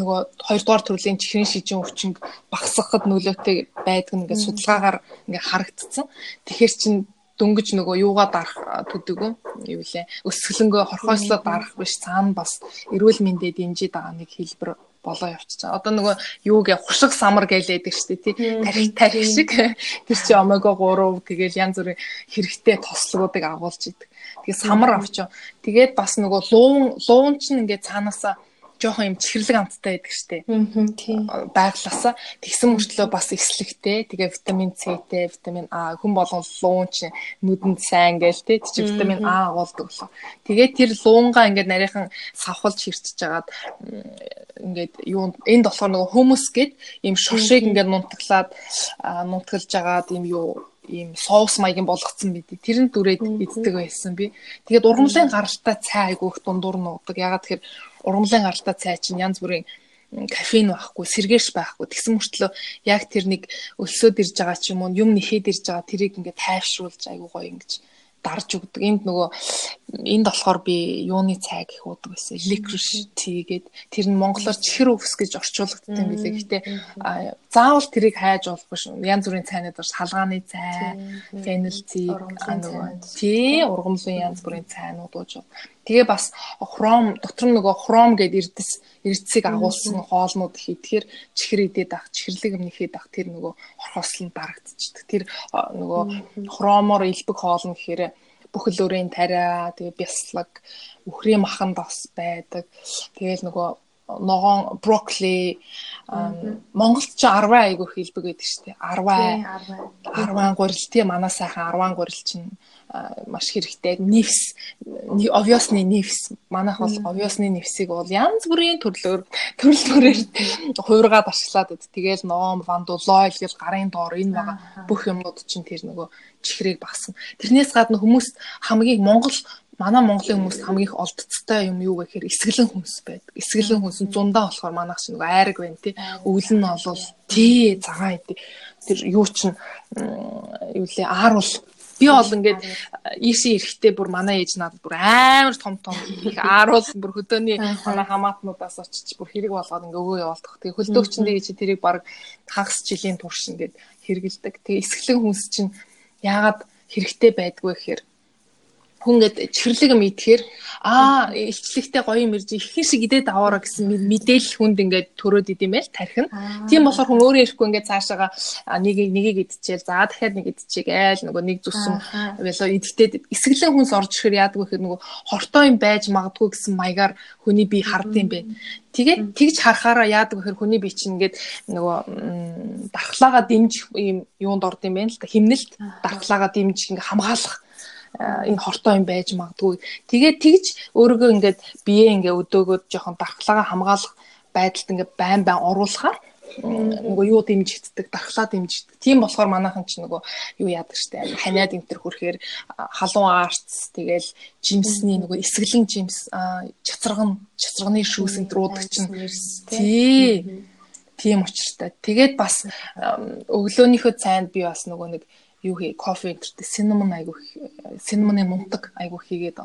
нөгөө хоёрдугаар төрлийн чихрийн шижин өвчин багасгахад нөлөөтэй байдаг ингээд судалгаагаар ингээд харагдсан. Тэгэхээр чин дөнгөж нөгөө юугаа дарах төдөгөө юу лээ өсгөлөнгөө хорхоослоо дарах биш цаана бас эрүүл мэндэд дэмжиж байгаа нэг хэлбэр болоо явчихсан. Одоо нөгөө юуг хушиг самар гэлээдэг дээ тий. Тарих тарих шиг тэр чи омега 3 тэгэл янз бүрийн хэрэгтэй тослогуудыг агуулж идэг. Тэгээ самар авчаа. Тэгээд бас нөгөө луун луун чинь ингээд цаанаасаа жоохон юм чихэрлэг амттай байдаг штэ. Аа тийм. Байглаасаа тэгсэн мөртлөө бас эслэгтэй. Тэгээ витамин С-тэй, витамин А хүн болгон луун чи нүдэнд сайн гээл те. Чи витамин А агуулдаг болоо. Тэгээ тэр луунгаа ингээд нарийнхан савхалж хэрчэж агаад ингээд юу энд болохоор нөгөө хүмүүс гээд ийм шуршиг ингээд нунтаглаад нунтгалж агаад ийм юу ийм соус маягийн болгоцсон бид. Тэр нь дүрээд иддэг байсан би. Тэгээд ургамлын гаралтай цай айгүйх дундуур нуудаг. Ягаад тэгэхээр ургамлын гаралтай цай чинь янз бүрийн кофеин байхгүй, сэргээш байхгүй. Тэгсэн мөртлөө яг тэр нэг өлсөд ирж байгаа ч юм уу, юм нэхэд ирж байгаа тэрийг ингээд тайвшруулж айгуу гоё ингэж дарж өгдөг. Энд нөгөө энд болохоор би юуны цай гэх уудаг байсан. Electric tea гээд тэр нь монголоор чихэр өвс гэж орчуулагдсан билээ. Гэхдээ заавал тэрийг хайж болохгүй шүү. Янз бүрийн цайнууд бас халгааны цай, фенил tea, нөгөө тий ургамлын янз бүрийн цайнууд ууж. Тэгээ бас хром дотор нь нөгөө хром гээд эрдэс эрдэсийг агуулсан хоолнууд их идэхээр чихэр идээд ах, чихэрлэг юм нэхэд ах тэр нөгөө орхослон дарагдчихдаг. Тэр нөгөө хромоор илбэг хоол нь гэхээр бүхэл өрийн тариа, тэгээ бяслаг, үхрийн махан бас байдаг. Тэгээл нөгөө ногоон брокколи Монголд ч 10 айгуу хэлбэг байдаг шүү дээ. 10 10 гурил тий манай сайхан 10 гурил чинь маш хэрэгтэй. Нефс, овёсны нефс. Манайх бол овёсны нефсийг бол янз бүрийн төрлөөр төрөл төрөөр хуургаад ашиглаад байд. Тэгээл ноом, вандулойл гэл гарын доор энэ байгаа бүх юмнууд чинь тэр нөгөө чихрийг багсан. Тэрнээс гадна хүмүүс хамгийн Монгол манай Монголын хүмүүс хамгийн их олдцтой юм юу гэхээр эсгэлэн хүнс байдаг. Эсгэлэн хүнс нь зундаа болохоор манайх чинь нөгөө айраг байна тий. Өвөл нь бол тий цагаан идэв. Тэр юу чинь юу лээ ааруул Би бол ингээд ийшээ эрэхтэй бүр манай ээж надад бүр амар том том их ааруул бүр хөдөөний манай хамаатнуудаас очиж бүр хэрэг болгоод ингээ өгөө явуулдаг. Тэгээ хөлдөөгчөндөө гэж тэрийг баг хагас жилийн турш ингээд хэрэгэлдэг. Тэгээ эсгэлэн хүнс чинь яагаад хэрэгтэй байдгүй гэхээр хүн гээд чихэрлэг юм идэхээр аа илчлэгтэй гоё юм ирж ихэнх шиг идээд аваараа гэсэн мэдээлэл хүнд ингээд төрөөд идэм байл тархин. Тийм болохоор хүн өөрөө ирэхгүй ингээд цаашаага нэг нэгийг идчихэл за дахиад нэг идчихээл нөгөө нэг зүсэм вело идэгтээд эсгэлэн хүнс орж ирэхээр яадаг вэ гэхээр нөгөө хортой юм байж магадгүй гэсэн маягаар хүний бие хардсан бэ. Тэгээд тэгж харахаараа яадаг гэхээр хүний бие чинь ингээд нөгөө дархлаагаа дэмжих юм юунд орд юм бэ л та химнэлт дархлаагаа дэмжих ингээ хамгаалах энэ хортой юм байж магадгүй. Тэгээд тэгж өөрийгөө ингээд бие ингээ өдөөгөөд жоохон дархлаагаа хамгаалах байдалд ингээ байн байн оруулахаар нөгөө юу дэмжигддэг, дархлаа дэмжигддэг. Тийм болохоор манайхан ч нөгөө юу яадаг штэ ханиад энтер хүрхээр халуун арц тэгэл жимсний нөгөө эсгэлэн жимс чацарган чацарганы шүүс энтер уудаг чинь тий тийм учиртай. Тэгээд бас өглөөнийхөө цайнд би бас нөгөө нэг юу хий кофе энтертэй cinnamon айгу cinnamon-ы мундаг айгу хийгээд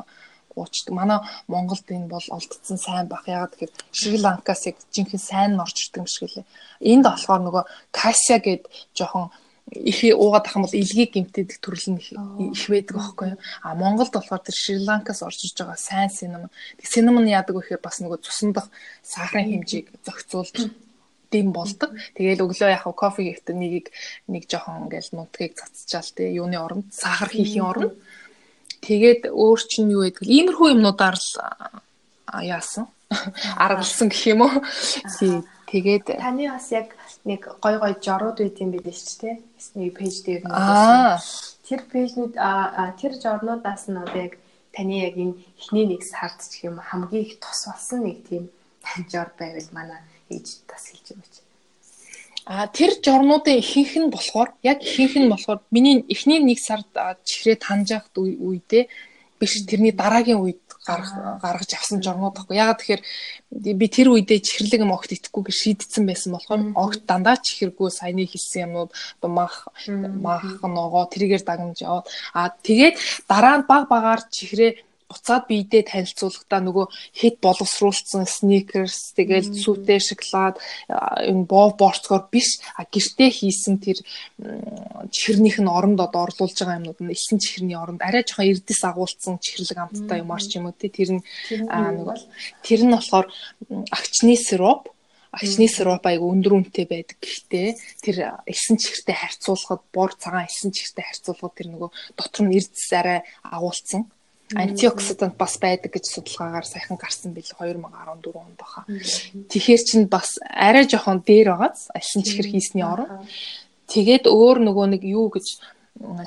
уучдаг. Манай Монголд энэ бол олдсон сайн бах. Ягаад гэхээр Шри Ланкаас яг жинхэнэ сайн нь орж ирдэг юм шиг лээ. Энд болохоор нөгөө Касия гэд жоохон их уугаад ах юм бол илгийг гимтээдэг төрөл нь их байдаг байхгүй юу. А Монголд болохоор тэр Шри Ланкаас орж иж байгаа сайн синем. Тэг синем нь яадаг вэ гэхээр бас нөгөө цусндах сахарын хэмжээг зохицуулж дэм болдог. Тэгээл өглөө яг кофе хийхдээ нэгийг нэг жоохон ингээл нутгийг цацчаал те юуны оронд сахар хийхийн оронд тэгээд өөр чинь юу гэдэг иймэрхүү юмнуудаар л яасан? Аргалсан гэх юм уу. Тэгээд таны бас яг нэг гой гой жорууд үйт юм билээ шүү дээ. Нэг пэйж дээр нэг тэр пэйжнүүд тэр жорнуудаас нь одоо яг таны яг энэ эхний нэг сард ч юм хамгийн их тос болсон нэг тийм жор байвал манай ээж тас хэлж байгаа чи. А тэр жорнуудын ихэнх нь болохоор яг ихэнх нь болохоор миний эхний нэг сард чихрээ таньж явахд үедээ биш тэрний дараагийн үед гаргаж авсан журмууд тахгүй. Ягаад тэгэхээр би тэр үедээ чихэрлэг юм огт итгэхгүй гэж шийдсэн байсан болохоор огт дандаа чихэргүй саяны хэлсэн юмнууд одоо мах мах ногоо тэрийгээр дагнаж яваад а тэгээд дараа нь баг багаар чихрээ буцаад биедээ танилцуулахдаа нөгөө хэд боловсруулсан сникерс тэгэл сүтэ шоколад энэ боо борцгоор биш. А гэртээ хийсэн тэр чихэрнийх нь оронд одоо орлуулж байгаа юмнууд нь элсэн чихэрний оронд. Арай жоохон эрдэс агуулсан чихэрлэг амттай юмар ч юм уу тэр нь нөгөө тэр нь болохоор агчны сироп. Ачны сироп айгу өндөр үнэтэй байдаг. Гэхдээ тэр элсэн чихэртэй харьцуулахад бор цагаан элсэн чихэртэй харьцуулахад тэр нөгөө дотор нь эрдэс арай агуулсан антиоксидант бас байдаг гэж судалгаагаар саяхан гарсан бил 2014 онд баха. Тэгэхээр чинь бас арай жоохон дээр байгааз алсын чихэр хийсний орон. Тэгээд өөр нөгөө нэг юу гэж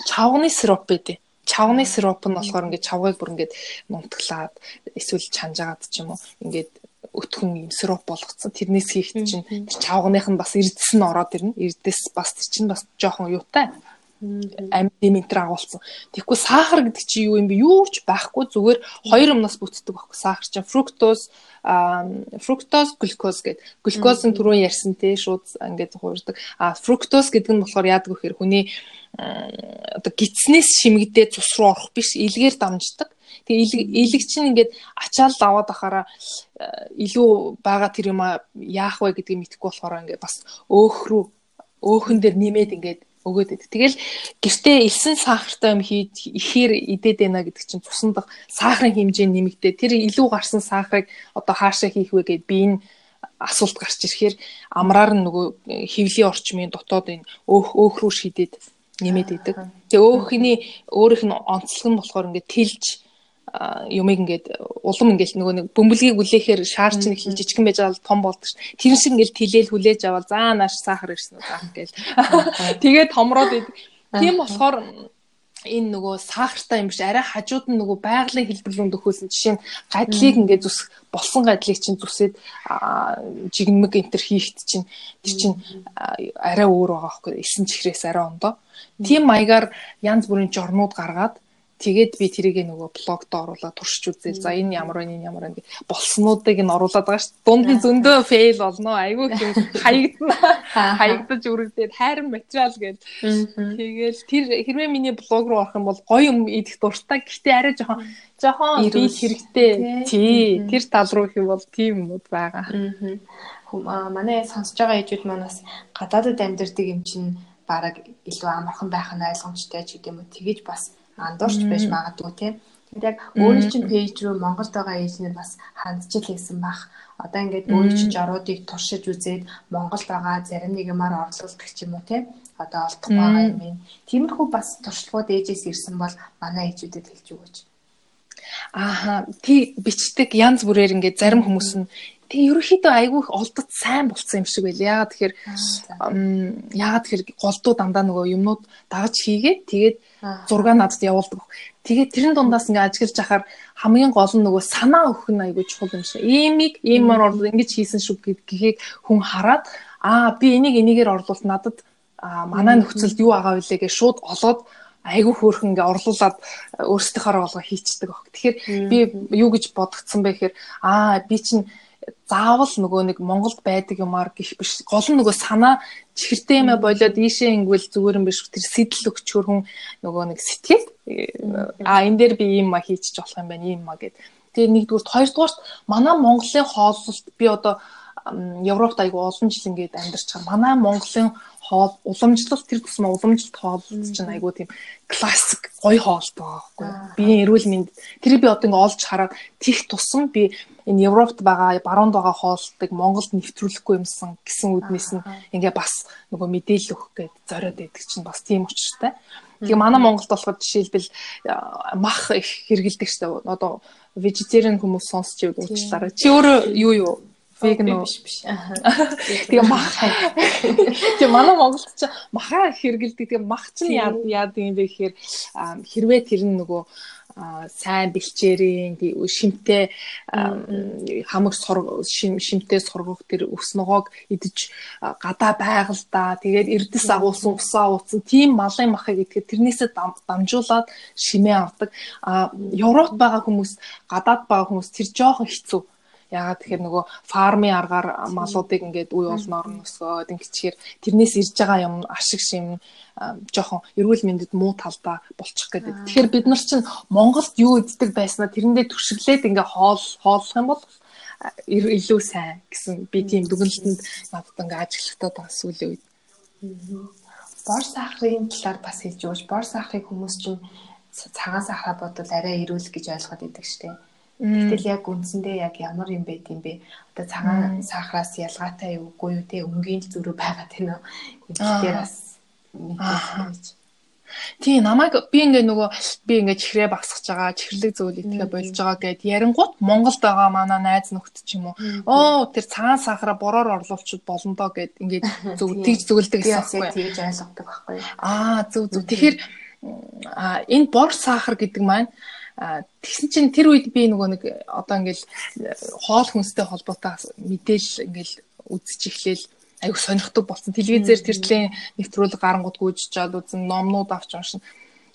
чавганы сироп байдэ. Чавганы сироп нь болохоор ингээд чавгыг бүр ингээд нунтглаад эсвэл чанжаагаад ч юм уу ингээд өтгөн юм сироп болгоцсон. Тэрнээс хийх чинь чавганых нь бас эрдэс нь ороод ирнэ. Эрдэс бас чинь бас жоохон юутай амьд диментр агуулсан. Тэгэхгүй сахар гэдэг чи юу юм бэ? Юу ч байхгүй зүгээр хоёр юмнаас бүтдэг байхгүй. Сахар чинь фруктоз, фруктоз, глюкоз гэдэг. Глюкозын түрүүн ярьсан те шууд ингээд хуурдаг. А фруктоз гэдэг нь болохоор яадаг вэ гэхээр хүний одоо гидснээс шимэгдээ цус руу орох биш, илгээр дамждаг. Тэгээ илэг чинь ингээд ачаал аваад ахаараа илүү бага тэр юм яах вэ гэдгийг мэдэхгүй болохоор ингээд бас өөх рүү өөхөн дээр нэмээд ингээд өгөөд идэв. Тэгэл гэртээ элсэн сахартай юм хийж ихээр идээд байна гэдэг чинь цусандах сахарын хэмжээ нэмэгдээ. Тэр илүү гарсан сахарыг одоо хаашаа хийх вэ гэд би энэ асуулт гарч ирэхээр амраар нь нөгөө хөвлийн орчмын дотоод энэ өөх өөх рүү шидэд нэмээд идэг. Тэгээ өөхний өөрийнх нь онцлог нь болохоор ингээд тэлж юмыг ингээд улам ингээд нөгөө нэг бөмбөлгийг үлээхээр шаар чинь их жижигхэн байж байгаа том болдог ш. Тэр шиг ингээд тэлээл хүлээж авал заа нааш сахар ирсэн үү заах гээл. Тэгээд томроод идэг. Тийм болохоор энэ нөгөө сахартай юм биш арай хажууд нь нөгөө байгалийн хэлбэрлүүнд өгөхөөсөн жишээ нь гадлыг ингээд зүс болсон гадлыг чинь зүсээд жигнэмэг энтер хийхт чинь тэр чинь арай өөр байгаа байхгүй эсэн чихрээс арай ондоо. Тийм маягаар янз бүрийн жорнууд гаргаад Тэгээд би тэрийг нөгөө блогт оруулаад туршиж үзээл. За энэ ямар вэ, энэ ямар вэ гэх болснуудыг нь оруулаад байгаа шүү. Дунд нь зөндөө фейл болно. Айгүй юм хаягдана. Хаягдаж үргэлдээд хайрын материал гээл. Тэгээл тэр хэрвээ миний блог руу орох юм бол гоё юм идэх дуртай. Гэхдээ арай жоохон жоохон би хэрэгтэй. Тий. Тэр тал руу их бол тийм юмуд байгаа. Манай сонсож байгаа ээжүүд манаас гадаадд амьдардаг юм чинь бараг илүү амархан байх нь ойлгомжтой ч гэдэм үү. Тэгэж бас андуурч байж магадгүй тийм. Тэгээд яг өөрийн чинь пэйж рүү Монголд байгаа эйжнэр бас хандчил хийсэн бах. Одоо ингээд өөрийн чинь жоруудыг туршиж үзээд Монголд байгаа зарим нэг юмар орлуулдаг ч юм уу тийм. Одоо олдох байгаа юм. Тиймэрхүү бас туршлагууд ээжээс ирсэн бол манай ээжүүдэд хэлж өгөөч. Ааха тий бичдэг янз бүрээр ингээд зарим хүмүүс нь Тэгээ ерөөхдөө айгүй их олдод сайн болцсон юм шиг байл. Яагаад тэгэхээр яагаад тэгэхээр голдуу дандаа нөгөө юмнууд дагаж хийгээд тэгээд зураг надад явуулдаг. Тэгээд тэрэн дундаас ингээ ажиглаж ахаар хамгийн гол нь нөгөө санаа өгөх нь айгүй чухал юм шиг. Иймийг иймар орлоо ингэж хийсэн шүү гэхийг хүн хараад аа би энийг энийгээр орлуулт надад манай нөхцөлд юу байгаа вэ гэж шууд олоод айгүй хөөрхөн ингээ орлуулад өөрсдийнхөө болгоо хийчихдэг баг. Тэгэхээр би юу гэж бодогдсон бэ гэхээр аа би чинь заавал нөгөө нэг Монголд байдаг юмар гих биш. Гол нь нөгөө санаа чихэртэй юм болоод ийшээ ингвэл зүгээр юм биш. Тэр сэтэл өгчөр хүн нөгөө нэг сэтгэл а энэ дээр би ийм ма хийчих болох юм байна ийм ма гэд. Тэгээ нэгдүгээр хоёрдугаар манай Монголын хооллолт би одоо Европт айгу олон жил ингээд амьдарч байгаа. Манай Монголын хоол уламжлалт тэр тусмаа уламжлалт хооллолт чинь айгу тийм классик гоё хоолт байгаа байхгүй. Би эрүүл мэнд тэр би одоо ингээд олж хараад тих тусам би энэ Европт байгаа баруунд байгаа хоолтыг Монголд нэвтрүүлэхгүй юмсан гэсэн үднээс нь ингээ бас нөгөө мэдээлэл өгөх гээд зориод байдаг чинь бас тийм учиртай. Тэгээ манай Монголд болохоор жишээлбэл мах их хэрэгэлдэг штэ. Одоо вегетариан хүмүүс сонсч байвал уучлаарай. Чи өөрөө юу юу веган уу биш биш. Тэгээ мах. Тэгээ манай Монголд ч маха хэрэгэлдэг. Тэгээ мах чинь яа яа юм бэ гэхээр хэрвээ тэр нь нөгөө сайн бэлчээрийн шимтэй хамаг шимтэй сургах тэр өвс ногоог идэж гадаа байгальдаа тэгээд эрдэс агуулсан усаа ууцсан тийм малын махыг идэхэд тэрнээсээ дамжуулаад шимээ авдаг. Европт байгаа хүмүүс гадаад байгаа хүмүүс тэр жоохон хэцүү Ягаад тэгэхээр нөгөө фармын аргаар малуудыг ингээд үе олноор нь өсгөөд ингэчихээр тэрнээс ирж байгаа юм ашиг шим жоохон эрүүл мэндэд муу талдаа болчих гэдэг. Тэгэхээр бид нар чинь Монголд юу иддэг байснаа тэрэндээ түшиглээд ингээ хоол хооллох юм бол илүү сайн гэсэн. Би тийм дүгнэлтэнд надад ингээ ажиглахтаа байгаа сүүлийн үед. Бор сахарын талаар бас хэлж өгч бор сахарыг хүмүүс чинь цагаан сахараа бодвол арай эрүүл гэж ойлгоод идэг штеп Гэтэл яг үндсэндээ яг ямар юм бэ гэм бэ? Одоо цагаан сахараас ялгаатай юу үгүй юу те? Өнгийн л зүрх байгаад байна уу? Эндгээр бас мэдээж. Тийм намайг би ингээ нөгөө би ингээ чихрээ багсгаж байгаа чихрлэг зөөл идэхэ болж байгаа гэд ярингууд Монголд байгаа манай найз нөхд ч юм уу. Оо тэр цагаан сахараа бороор орлуулчих болно доо гэд ингээ зөв тэгж зөвлөдөг гэсэн байхгүй тэгж ойлгодог байхгүй аа зөв зөв. Тэгэхээр энэ бор сахар гэдэг маань Тэгсэн чинь тэр үед би нөгөө нэг одоо ингээл хоол хүнстэй холбоотой мэдээлэл ингээл үзэж эхлээл аюу сонирхдаг болсон. Телевизээр тэртлийн нэвтрүүлэг гарангууд гүйж чад үзэн номнууд авч уншин.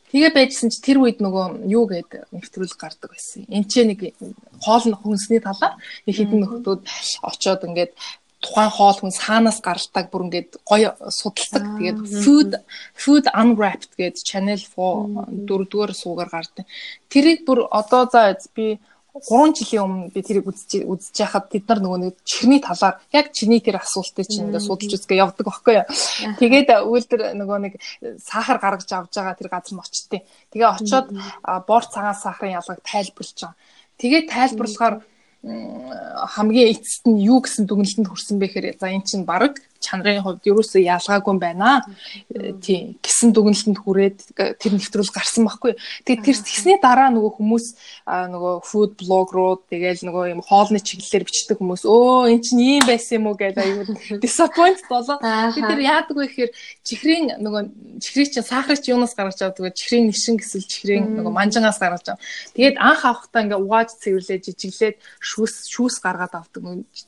Тэгээ байжсэн чи тэр үед нөгөө юу гээд нэвтрүүлэг гардаг байсан. Энд ч нэг хоол хүнсний талаар нэг хідэн нөхдүүд очоод ингээд тухайн хоол хүн саанаас гаралтай бүр ингээд гоё судалдаг. Тэгээд food food unwrapped гэдэг channel 4 дөрөвдүгээр суугаар гардаг. Тэрийг бүр одоо за би 3 жилийн өмнө би тэрийг үзэж үзэж байхад тэд нар нөгөө нэг чихний талаар яг чиний тэр асуултыг чинь ингээд судалж үзгээ явдаг байхгүй юу. Тэгээд үйлдэр нөгөө нэг сахар гаргаж авж байгаа тэр газар нь очтیں۔ Тэгээ очоод бор цагаан сахарын ялгааг тайлбарлаж байгаа. Тэгээд тайлбарлахаар хамгийн эцэст нь юу гэсэн дүгнэлтэнд хүрсэн бэ гэхээр за эн чинь баг чанарын хувьд ерөөсөө ялгаагүй байна. Тийм гисэн дүгнэлтэнд хүрээд тэр нэвтрүүл гарсан байхгүй. Тэгээд тэр тэгсний дараа нөгөө хүмүүс нөгөө food bloggerууд тэгээл нөгөө юм хоолны чиглэлээр бичдэг хүмүүс өө эн чинь ийм байсан юм уу гэдэг аюул disappoint болоо. Бид тэр яадаг вэ гэхээр чихрийн нөгөө чихрийг чинь сахарыг чи юунаас гаргаж авдаг вэ? Чихрийн нишин гэсэн чихрийн нөгөө манжангаас гаргаж авдаг. Тэгээд анх авахтаа ингээ угааж цэвэрлээ жижиглээд шүүс шүүс гаргаад авдаг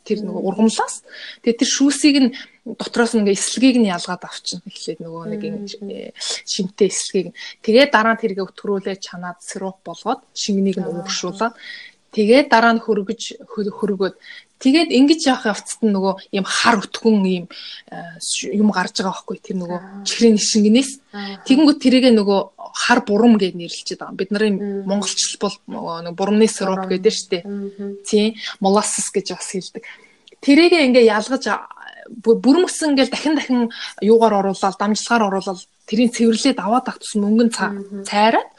тэр нөгөө ургамлаас. Тэгээд тэр шүүсийг нь дотроос ингээ эслэгийг нь ялгаад авчин. Эхлээд нөгөө нэг э, шимтэй эслэгийг тэгээд дараа нь тэргээ өтгөрүүлээ чанаад сироп болгоод шингэнийг нь угшуулад тэгээд дараа нь хөргөж хөргөөд. Тэгээд ингэж явах явцад нь нөгөө ийм хар өтгөн ийм э, юм гарч байгаа байхгүй тэр нөгөө чихрийн шингэнээс. Тэгэнгүүт тэрийгэ нөгөө хар бурам гэж нэрлэлчихэд байгаа. Бид нарын монголчл бол нөгөө бурамны сироп гэдэг дээ. Тийм, molasses гэж бас хэлдэг. Тэрийгэ ингээ ялгаж бүрэн өсөн ингээл дахин дахин юугаар оруулаад дамжлагаар оруулаад тэрийг цэвэрлээд аваад ах тус мөнгөн цайраад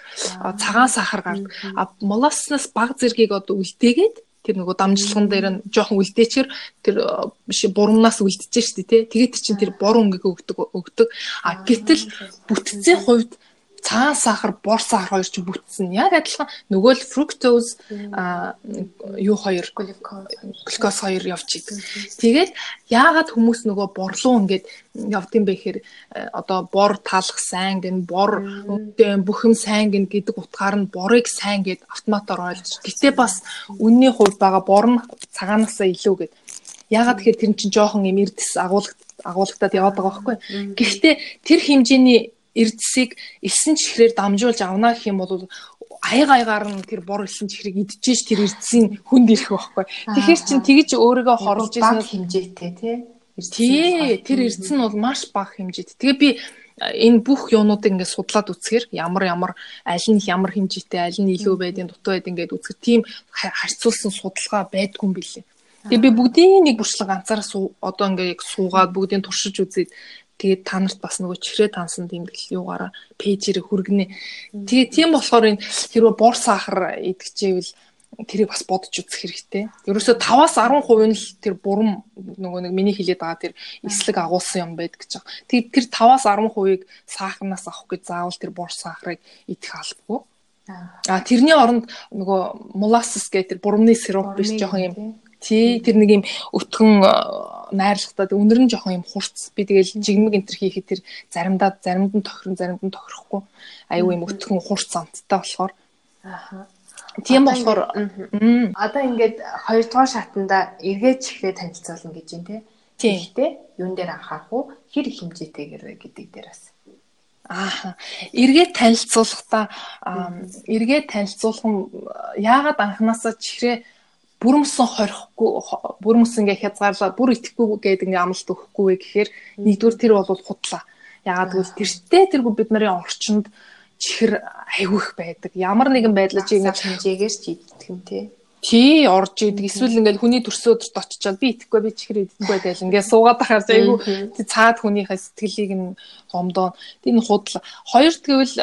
цагаан сахар гардаг. А молоснаас баг зэргийг одоо үлдээгээд тэр нөгөө дамжлаган дээр нь жоохон үлдээчээр тэр биш бурамнаас үлдчихэж штэ тий. Тэгээд чинь тэр бор өнгөг өгдөг өгдөг. А гэтэл бүтцийн хувьд цагаан сахар, бор сахар хоёр ч бүтсэн. Яг адилхан нөгөө л fructose юу хоёр глюкоз хоёр идэг. Тэгээд яагаад хүмүүс нөгөө борлуу ингээд явдсан бэ гэхээр одоо бор талах сайн гэн бор бүхэм сайн гэн гэдэг утгаар нь борыг сайн гэд автоматар ойлгож. Гэтэ бас үнний хувьд байгаа бор нь цагаанаасаа илүү гэд. Яагаад тэгэхээр тэр чинь жоохон юм эрдэс агуулгад агуулгадад яваад байгаа байхгүй. Гэхдээ тэр хэмжээний эрдэсийг элсэн чихрээр дамжуулж авна гэх юм бол аяга аягаар нь тэр бор илсэн чихрийг идчихэж тэр эрдсийн хүнд ирэх байхгүй. Тэгэхээр чин тэгж өөрийгөө хорлож ирсэн хэмжээтэй тий. Тий, тэр эрдсэн нь бол маш бага хэмжээтэй. Тэгээ би энэ бүх юунуудыг ингээд судлаад үзэхэр ямар ямар аль нь ямар хэмжээтэй аль нь илүү байдیں۔ дутуу байд ингээд үзэхэр тийм харьцуулсан судалгаа байдгүй юм билээ. Тэгээ би бүгдийн нэг бүрчлэг ганцаараа одоо ингээд яг суугаад бүгдийг туршиж үзээд тэгээд та нарт бас нөгөө чихрээ тансан тэмдэглэл юугаараа пэйжээр хүргэнэ. Тэгээ тийм болохоор энэ хэрвээ бор сахар идчихэвэл тэрийг бас бодож үзэх хэрэгтэй. Ерөөсө 5-аас 10% нь л тэр бурам нөгөө нэг миний хэлээд байгаа тэр эслэг агуулсан юм байдаг гэж байгаа. Тэгээд тэр 5-аас 10%-ийг сахарнаас авах гэж заавал тэр бор сахарыг идэх албагүй. А тэрний оронд нөгөө molasses гэх тэр бурамны сироп биш жоохон юм Тий тэр нэг юм өтгөн найрлагтаад өнөр нь жоохон юм хурц. Би тэгэл жигмэг энтер хийхэд тэр заримдаа заримд нь тохирон заримд нь тохирохгүй. Аюу юм өтгөн хурц амттай болохоор. Аха. Тийм болохоор одоо ингээд хоёрдугаар шатанда эргээд чихрээ танилцуулна гэж юм тий. Тэгэхдээ юун дээр анхаарах уу? Хэр их хэмжээтэйгэр гэдэг дээр бас. Аа. Эргээд танилцуулахдаа эргээд танилцуулах нь яагаад анханасаа чихрээ бүрмсэн хорихгүй бүрмсэн ингээ хязгаарлаа бүр итгэхгүй гэдэг ингээ амлалт өгөхгүй гэхээр нэгдүгээр тэр бол худлаа. Яагаад гэвэл тэртээ тэргүй бид нарын орчинд чихэр айгүйх байдаг. Ямар нэгэн байдлаар чи ингээ хэмжээгээр ч идэх юм тий. Тий орж идэг. Эсвэл ингээл хүний төрсөн өдөрт очичоод би итгэхгүй би чихэр идэхгүй байл. Ингээ суугаад ахаар айгүй цаад хүнийхээ сэтгэлийг нь гомдоо. Тийм худал. Хоёрт гэвэл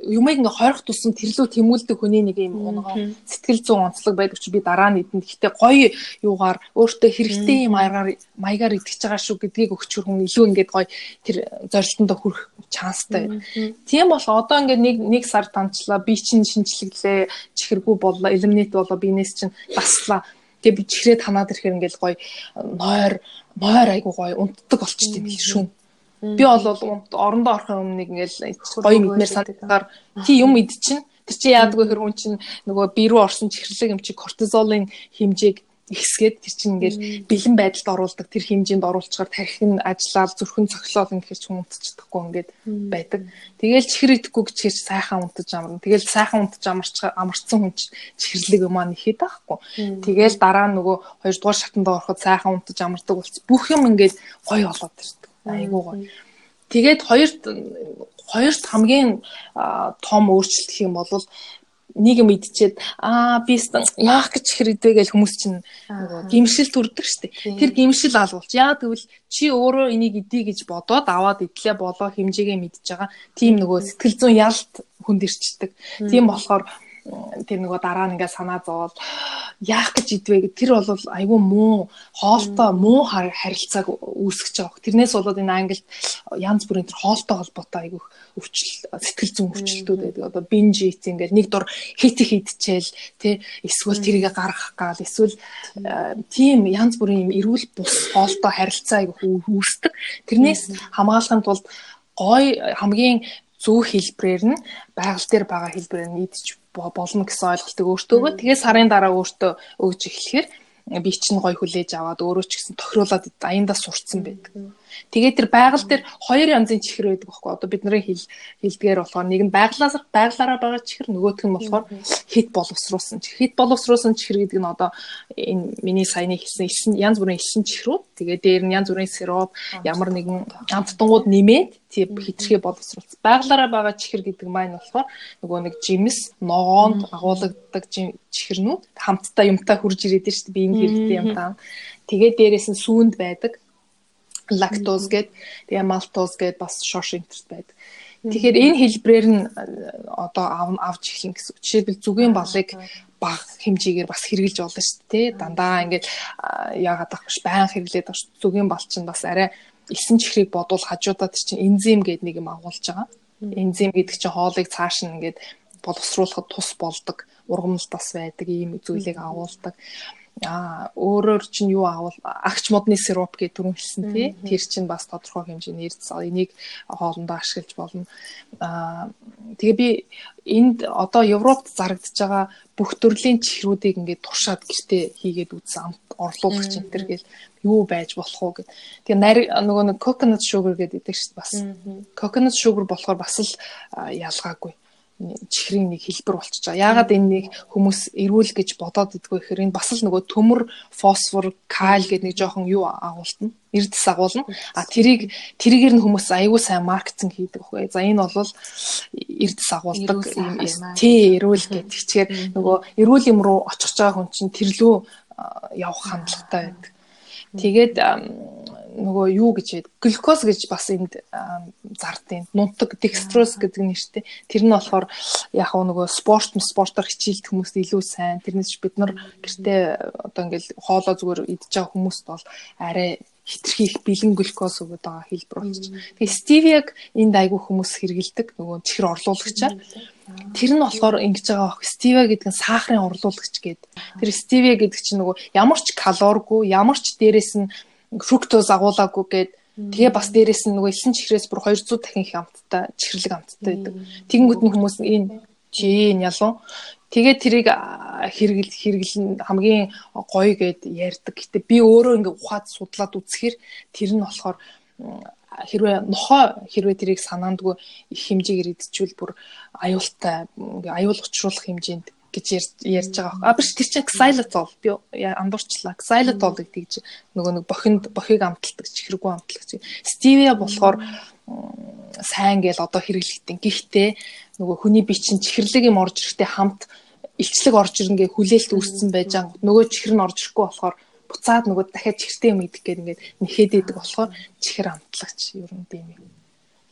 юмыг ингээ хорих тусам тэрлүү тэмүүлдэг хүний нэг юм унгоо сэтгэл зүйн онцлог байдаг чи би дараа нь идэн. Гэхдээ гоё юугаар өөртөө хэрэгтэй юм маягаар маягаар идэж байгаа шүү гэдгийг өгчөр хүн илүү ингээд гоё тэр зорилтонд хүрэх чанстай. Тийм бол одоо ингээд нэг нэг сар танчлаа би чинь шинжлэглээ чихэргүй боллоо элиминет боллоо биенээс чинь баслаа. Тэгээ би чихрээд ханаад ирэхээр ингээд гоё нойр мойр айгу гоё унтдаг болчтой юм шүү. Би бол орондоо орохын өмнө ингээл гоё мэдмээр санагдахаар тий юм ид чинь тэр чи яадаг вэ хэр хүн чинь нөгөө бие рүү орсон чихрлэг юм чи кортизолын хэмжээг ихсгээд тэр чинь ингээл бэлэн байдалд оруулдаг тэр хэмжээнд оруулчихаар тархи нь ажиллаад зүрхэн цогцлол ингээд ч унтчихдаггүй ингээд байдаг. Тэгээл чихэр идэхгүй гэж чирч сайхан унтаж амарна. Тэгээл сайхан унтаж амарч амарцсан хүн чихэрлэг юм аа нэхэд байхгүй. Тэгээл дараа нөгөө хоёрдугаар шатанд ороход сайхан унтаж амардаг болц. Бүх юм ингээд гоё болоод ирдэг. Айгуу гоё. Тэгээд хоёрт хоёрт хамгийн том өөрчлөлт гэх юм бол нэг юм идчихэд аа би яах гэж хэрэгдвэ гэж хүмүүс чинь нөгөө гимшил төрдөг штеп. Тэр гимшил алгуулж яа гэвэл чи өөрөө энийг идэ гэж бодоод аваад идлээ болоо хэмжээгээ мэдж байгаа. Тийм нөгөө сэтгэл зүйн ялт хүнд ирчдэг. Тийм болохоор тэр нөгөө дараа нь ингээ санаа зовоод яах гэж идвэ гэд тэр бол айгүй муу хоолтой муу харилцааг үүсгэж байгаа. Тэрнээс болоод энэ англид янз бүрийн тэр хоолтой холбоотой айгүй өвчл сэтгэл зүйн өвчлөлтүүд байдаг. Одоо бинж ит ингээл нэг дор хит хитчээл тий эсвэл тэрийгэ гаргах гал эсвэл тийм янз бүрийн юм эрүүл бус хоолтой харилцаа айгүй үүсдэг. Тэрнээс хамгаалахын тулд гой хамгийн зөв хэлбэрээр нь байгаль дээр байгаа хэлбэрээр нь идэж болно гэсэн ойлголтыг өөртөө өгөө. Тэгээ сарын дараа өөртөө өгж эхлэхээр би чинь гой хүлээж аваад өөрөө ч гэсэн тохируулаад аяндаа сурцсан байдаг. Тэгээд тэр байгаль дээр хоёр янзын чихэр байдаг байхгүй. Одоо бидний хэл хэлдгээр болохоор нэг нь байглаас байглаараа байгаа чихэр нөгөөх нь болохоор хит боловсруулсан чихэр. Хит боловсруулсан чихэр гэдэг нь одоо энэ миний саяны хэлсэн элсэн янз бүрийн элсэн чихрүүд тэгээд дээр нь янз бүрийн сироп ямар нэгэн амттангууд нэмээд тийм хитрхээ боловсруулсан. Байглаараа байгаа чихэр гэдэг маань болохоор нөгөө нэг жимс, ногоонд агуулдаг чихэрнүүд хамтдаа юмтай хурж ирээд шүү дээ. Би энэ хэрэгтэй юм таа. Тэгээд дээрээс нь сүүнд байдаг лактоз гээд тэгээ малтоз гээд бас шорш интерт байдаг. Тэгэхээр энэ хэлбрээр нь одоо авч эхлэн гэсэн. Жишээлбэл зүгийн балыг бага хэмжээгээр бас хэрглэж болно шүү дээ. Дандаа ингээд яагаад авах биш баян хэрэглээд авах зүгийн бал чинь бас арай элсэн чихрийг бодвол хажуудаа тэр чинь энзим гэдэг нэг юм агуулж байгаа. Энзим гэдэг чинь хоолыг цааш нь ингээд боловсруулахад тус болдог ургамал тас байдаг ийм зүйлийг агуулдаг а өөрөөр чинь юу аавал агч модны сироп гэдэг түрүүн хэлсэн тий тэр чинь бас тодорхой хэмжээний эрдэс энийг хоолндоо ашиглаж болно. А тэгээ би энд одоо Европт зарагдж байгаа бүх төрлийн чихрүүдийг ингээд туршаад гэртээ хийгээд үзсэн орлуулагч энэ төр гэл юу байж болох уу гэд. Тэгээ нари нөгөө нэг coconut sugar гэдэг идэг шүү дээ бас. Coconut sugar болохоор бас л ялгаагүй чихрийн нэг хэлбэр болчихж байгаа. Яагаад энэ нэг хүмүүс эрүүл гэж бодоод идэггүй гэхээр энэ бас л нөгөө төмөр, фосфор, каль гэдэг нэг жоохон юу агуултна. Эрдэс агуулна. А тэрийг тэрийгээр нь хүмүүс аягүй сайн маркетинг хийдэг байхгүй. За энэ бол эрдэс агуулдаг юм тий эрүүл гэдэг чигээр нөгөө эрүүл юм руу очих байгаа хүн чинь тэрлүү явах хандлагатай байдаг. Тэгээд нөгөө юу гэж вэ? Глюкоз гэж бас энд зардیں۔ Нунтаг декстрос гэдэг нэртэй. Тэр нь болохоор яг нөгөө спорт спортоор хичээлт хүмүүст илүү сайн. Тэрнээс бид нар гэртээ одоо ингээл хоолоо зүгээр идж байгаа хүмүүст бол арай хитрхи их бэлэн глюкоз өгöd байгаа хэлбэр болчих. Тэгээ стевиаг энд айгүй хүмүүс хэрэгэлдэг нөгөө чихэр орлуулагчаар. Тэр нь болохоор ингэж байгаа бох. Стевиа гэдэг нь сахарын орлуулагч гэдэг. Тэр стевиа гэдэг чинь нөгөө ямар ч калоргүй, ямар ч дээрэс нь фруктоз агуулаагүй гээд тэгээ бас дээрэс нь нөгөө элсэн чихрээс бүр 200 дахин их амттай чихэрлэг амттай байдаг. Тэгэнгүүт нь хүмүүс энэ чи энэ ялуу тэгээд тэрийг хэрэгэл хэрэглэн хамгийн гоё гэд ярьдаг. Гэтэ би өөрөө ингээ ухаад судлаад үзэхээр тэр нь болохоор хэрвээ нохоо хэрвээ тэрийг санаандгүй их хэмжээгээр идчихвэл бүр аюултай аюул учруулах хэмжээнд гэж ярьж байгаа. А биш тэр чинь xylitol би андуурчлаа. Xylitol гэдэг чинь нөгөө нэг бохинд бохийг амталдаг чихрэггүй амтлагч. Stevia болохоор сайн гээл одоо хэрэглэгдэн. Гэхдээ нөгөө хүний бие чинь чихэрлэг юм орж ирэхдээ хамт илчлэг орж ирнгээ хүлээлт үүссэн байж байгаа. Нөгөө чихэр нь орж ирэхгүй болохоор буцаад нөгөө дахиад чихртэй юм идэх гээд ингээд нэхэд идэг болохоор чихэр амтлагч ер нь тийм юм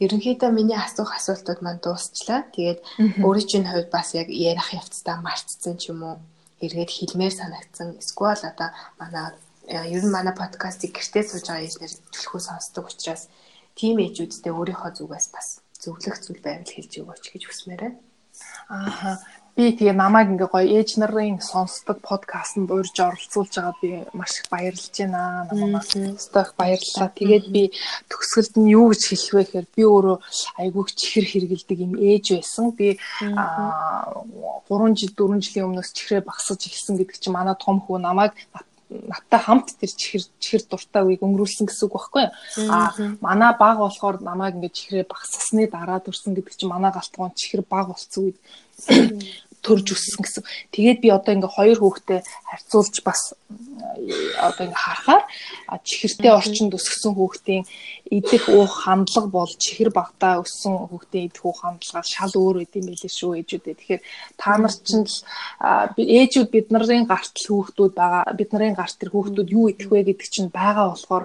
ерөнхийдөө миний асуух асуултууд маань дуусчлаа. Тэгээд өөрийн чинь хувьд бас яг ярих явцдаа мартцсан ч юм уу эргээд хэлмээр санагдсан. Эсвэл одоо манай ер нь манай подкастыг гэртээ сууж байгаа ээжнэр төлхөө сонсдог учраас тим ээжүүдтэй өөрийнхөө зүгээс бас зөвлөх зүйл байвал хэлж өгөөч гэж хүсмээр байна. Аа би тэгээ намайг ингээ гоё ээж нарын сонсдог подкастэнд урьж оролцуулж байгаа би маш их баярлж байна. Намаас сток баярлалаа. Тэгээд би төгсгөлд нь юу гэж хэлэх вэ гэхээр би өөрөө айгүйх чихэр хэргэлдэг юм ээж байсан. Би 3 жил 4 жилийн өмнөөс чихрээ багсаж эхэлсэн гэдэг чинь манай том хүү намайг надтай хамт тэр чихэр чихэр дуртай үеийг өнгөрүүлсэн гэсэн үг байхгүй юу? Аа манай баг болохоор намайг ингээд чихрээ багссны дараа төрсэн гэдэг чинь манай галтгоон чихэр баг болцсон үед төрж өссөн гэсэн. Тэгээд би одоо ингээ хоёр хүүхдээ харьцуулж бас одоо ингээ харахаар чихэртэй орчинд өсгсөн хүүхдийн идэх уух хандлага бол чихэр багтаа өссөн хүүхдийн идэх уух хандлагаас шал өөр үт юм билээ шүү ээжүүдээ. Тэгэхээр та нар чинь л ээжүүд бид нарын гарт хүүхдүүд байгаа. Бид нарын гарт тэр хүүхдүүд юу идэх вэ гэдэг чинь байгаа болохоор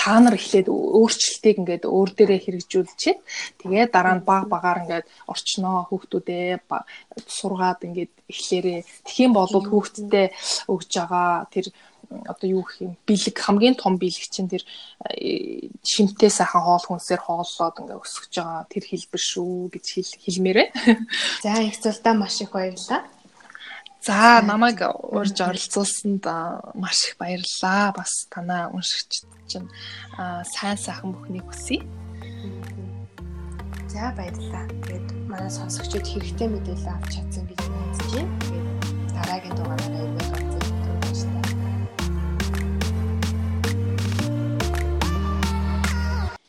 та нар эхлээд өөрчлөлтийг ингээд өөр дээрээ хэрэгжүүлчихэд тэгээ дараа нь баг багаар ингээд орчноо хүүхдүүдээ сургаад ингээд эхлээрээ тэгхийн бол хүүхдтэй өгж байгаа тэр одоо юу гэх юм бэлэг хамгийн том бэлэг чинь тэр шимтэй сайхан хоол хүнсээр хооллоод ингээ өсгөж байгаа тэр хэлбэр шүү гэж хэлмээрээ. За их зүйлдаа маш их баярлалаа. За намайг урьж оролцуулсанд маш их баярлалаа. Бас танаа уншигч чинь сайн сайхан бүхнийг хүсье. За баярлалаа. Тэгээд манай сонсогчид хэрэгтэй мэдээлэл авч чадсан гэж найдаж байна. Тэгээд дараагийн дугаараараа ирэх гэж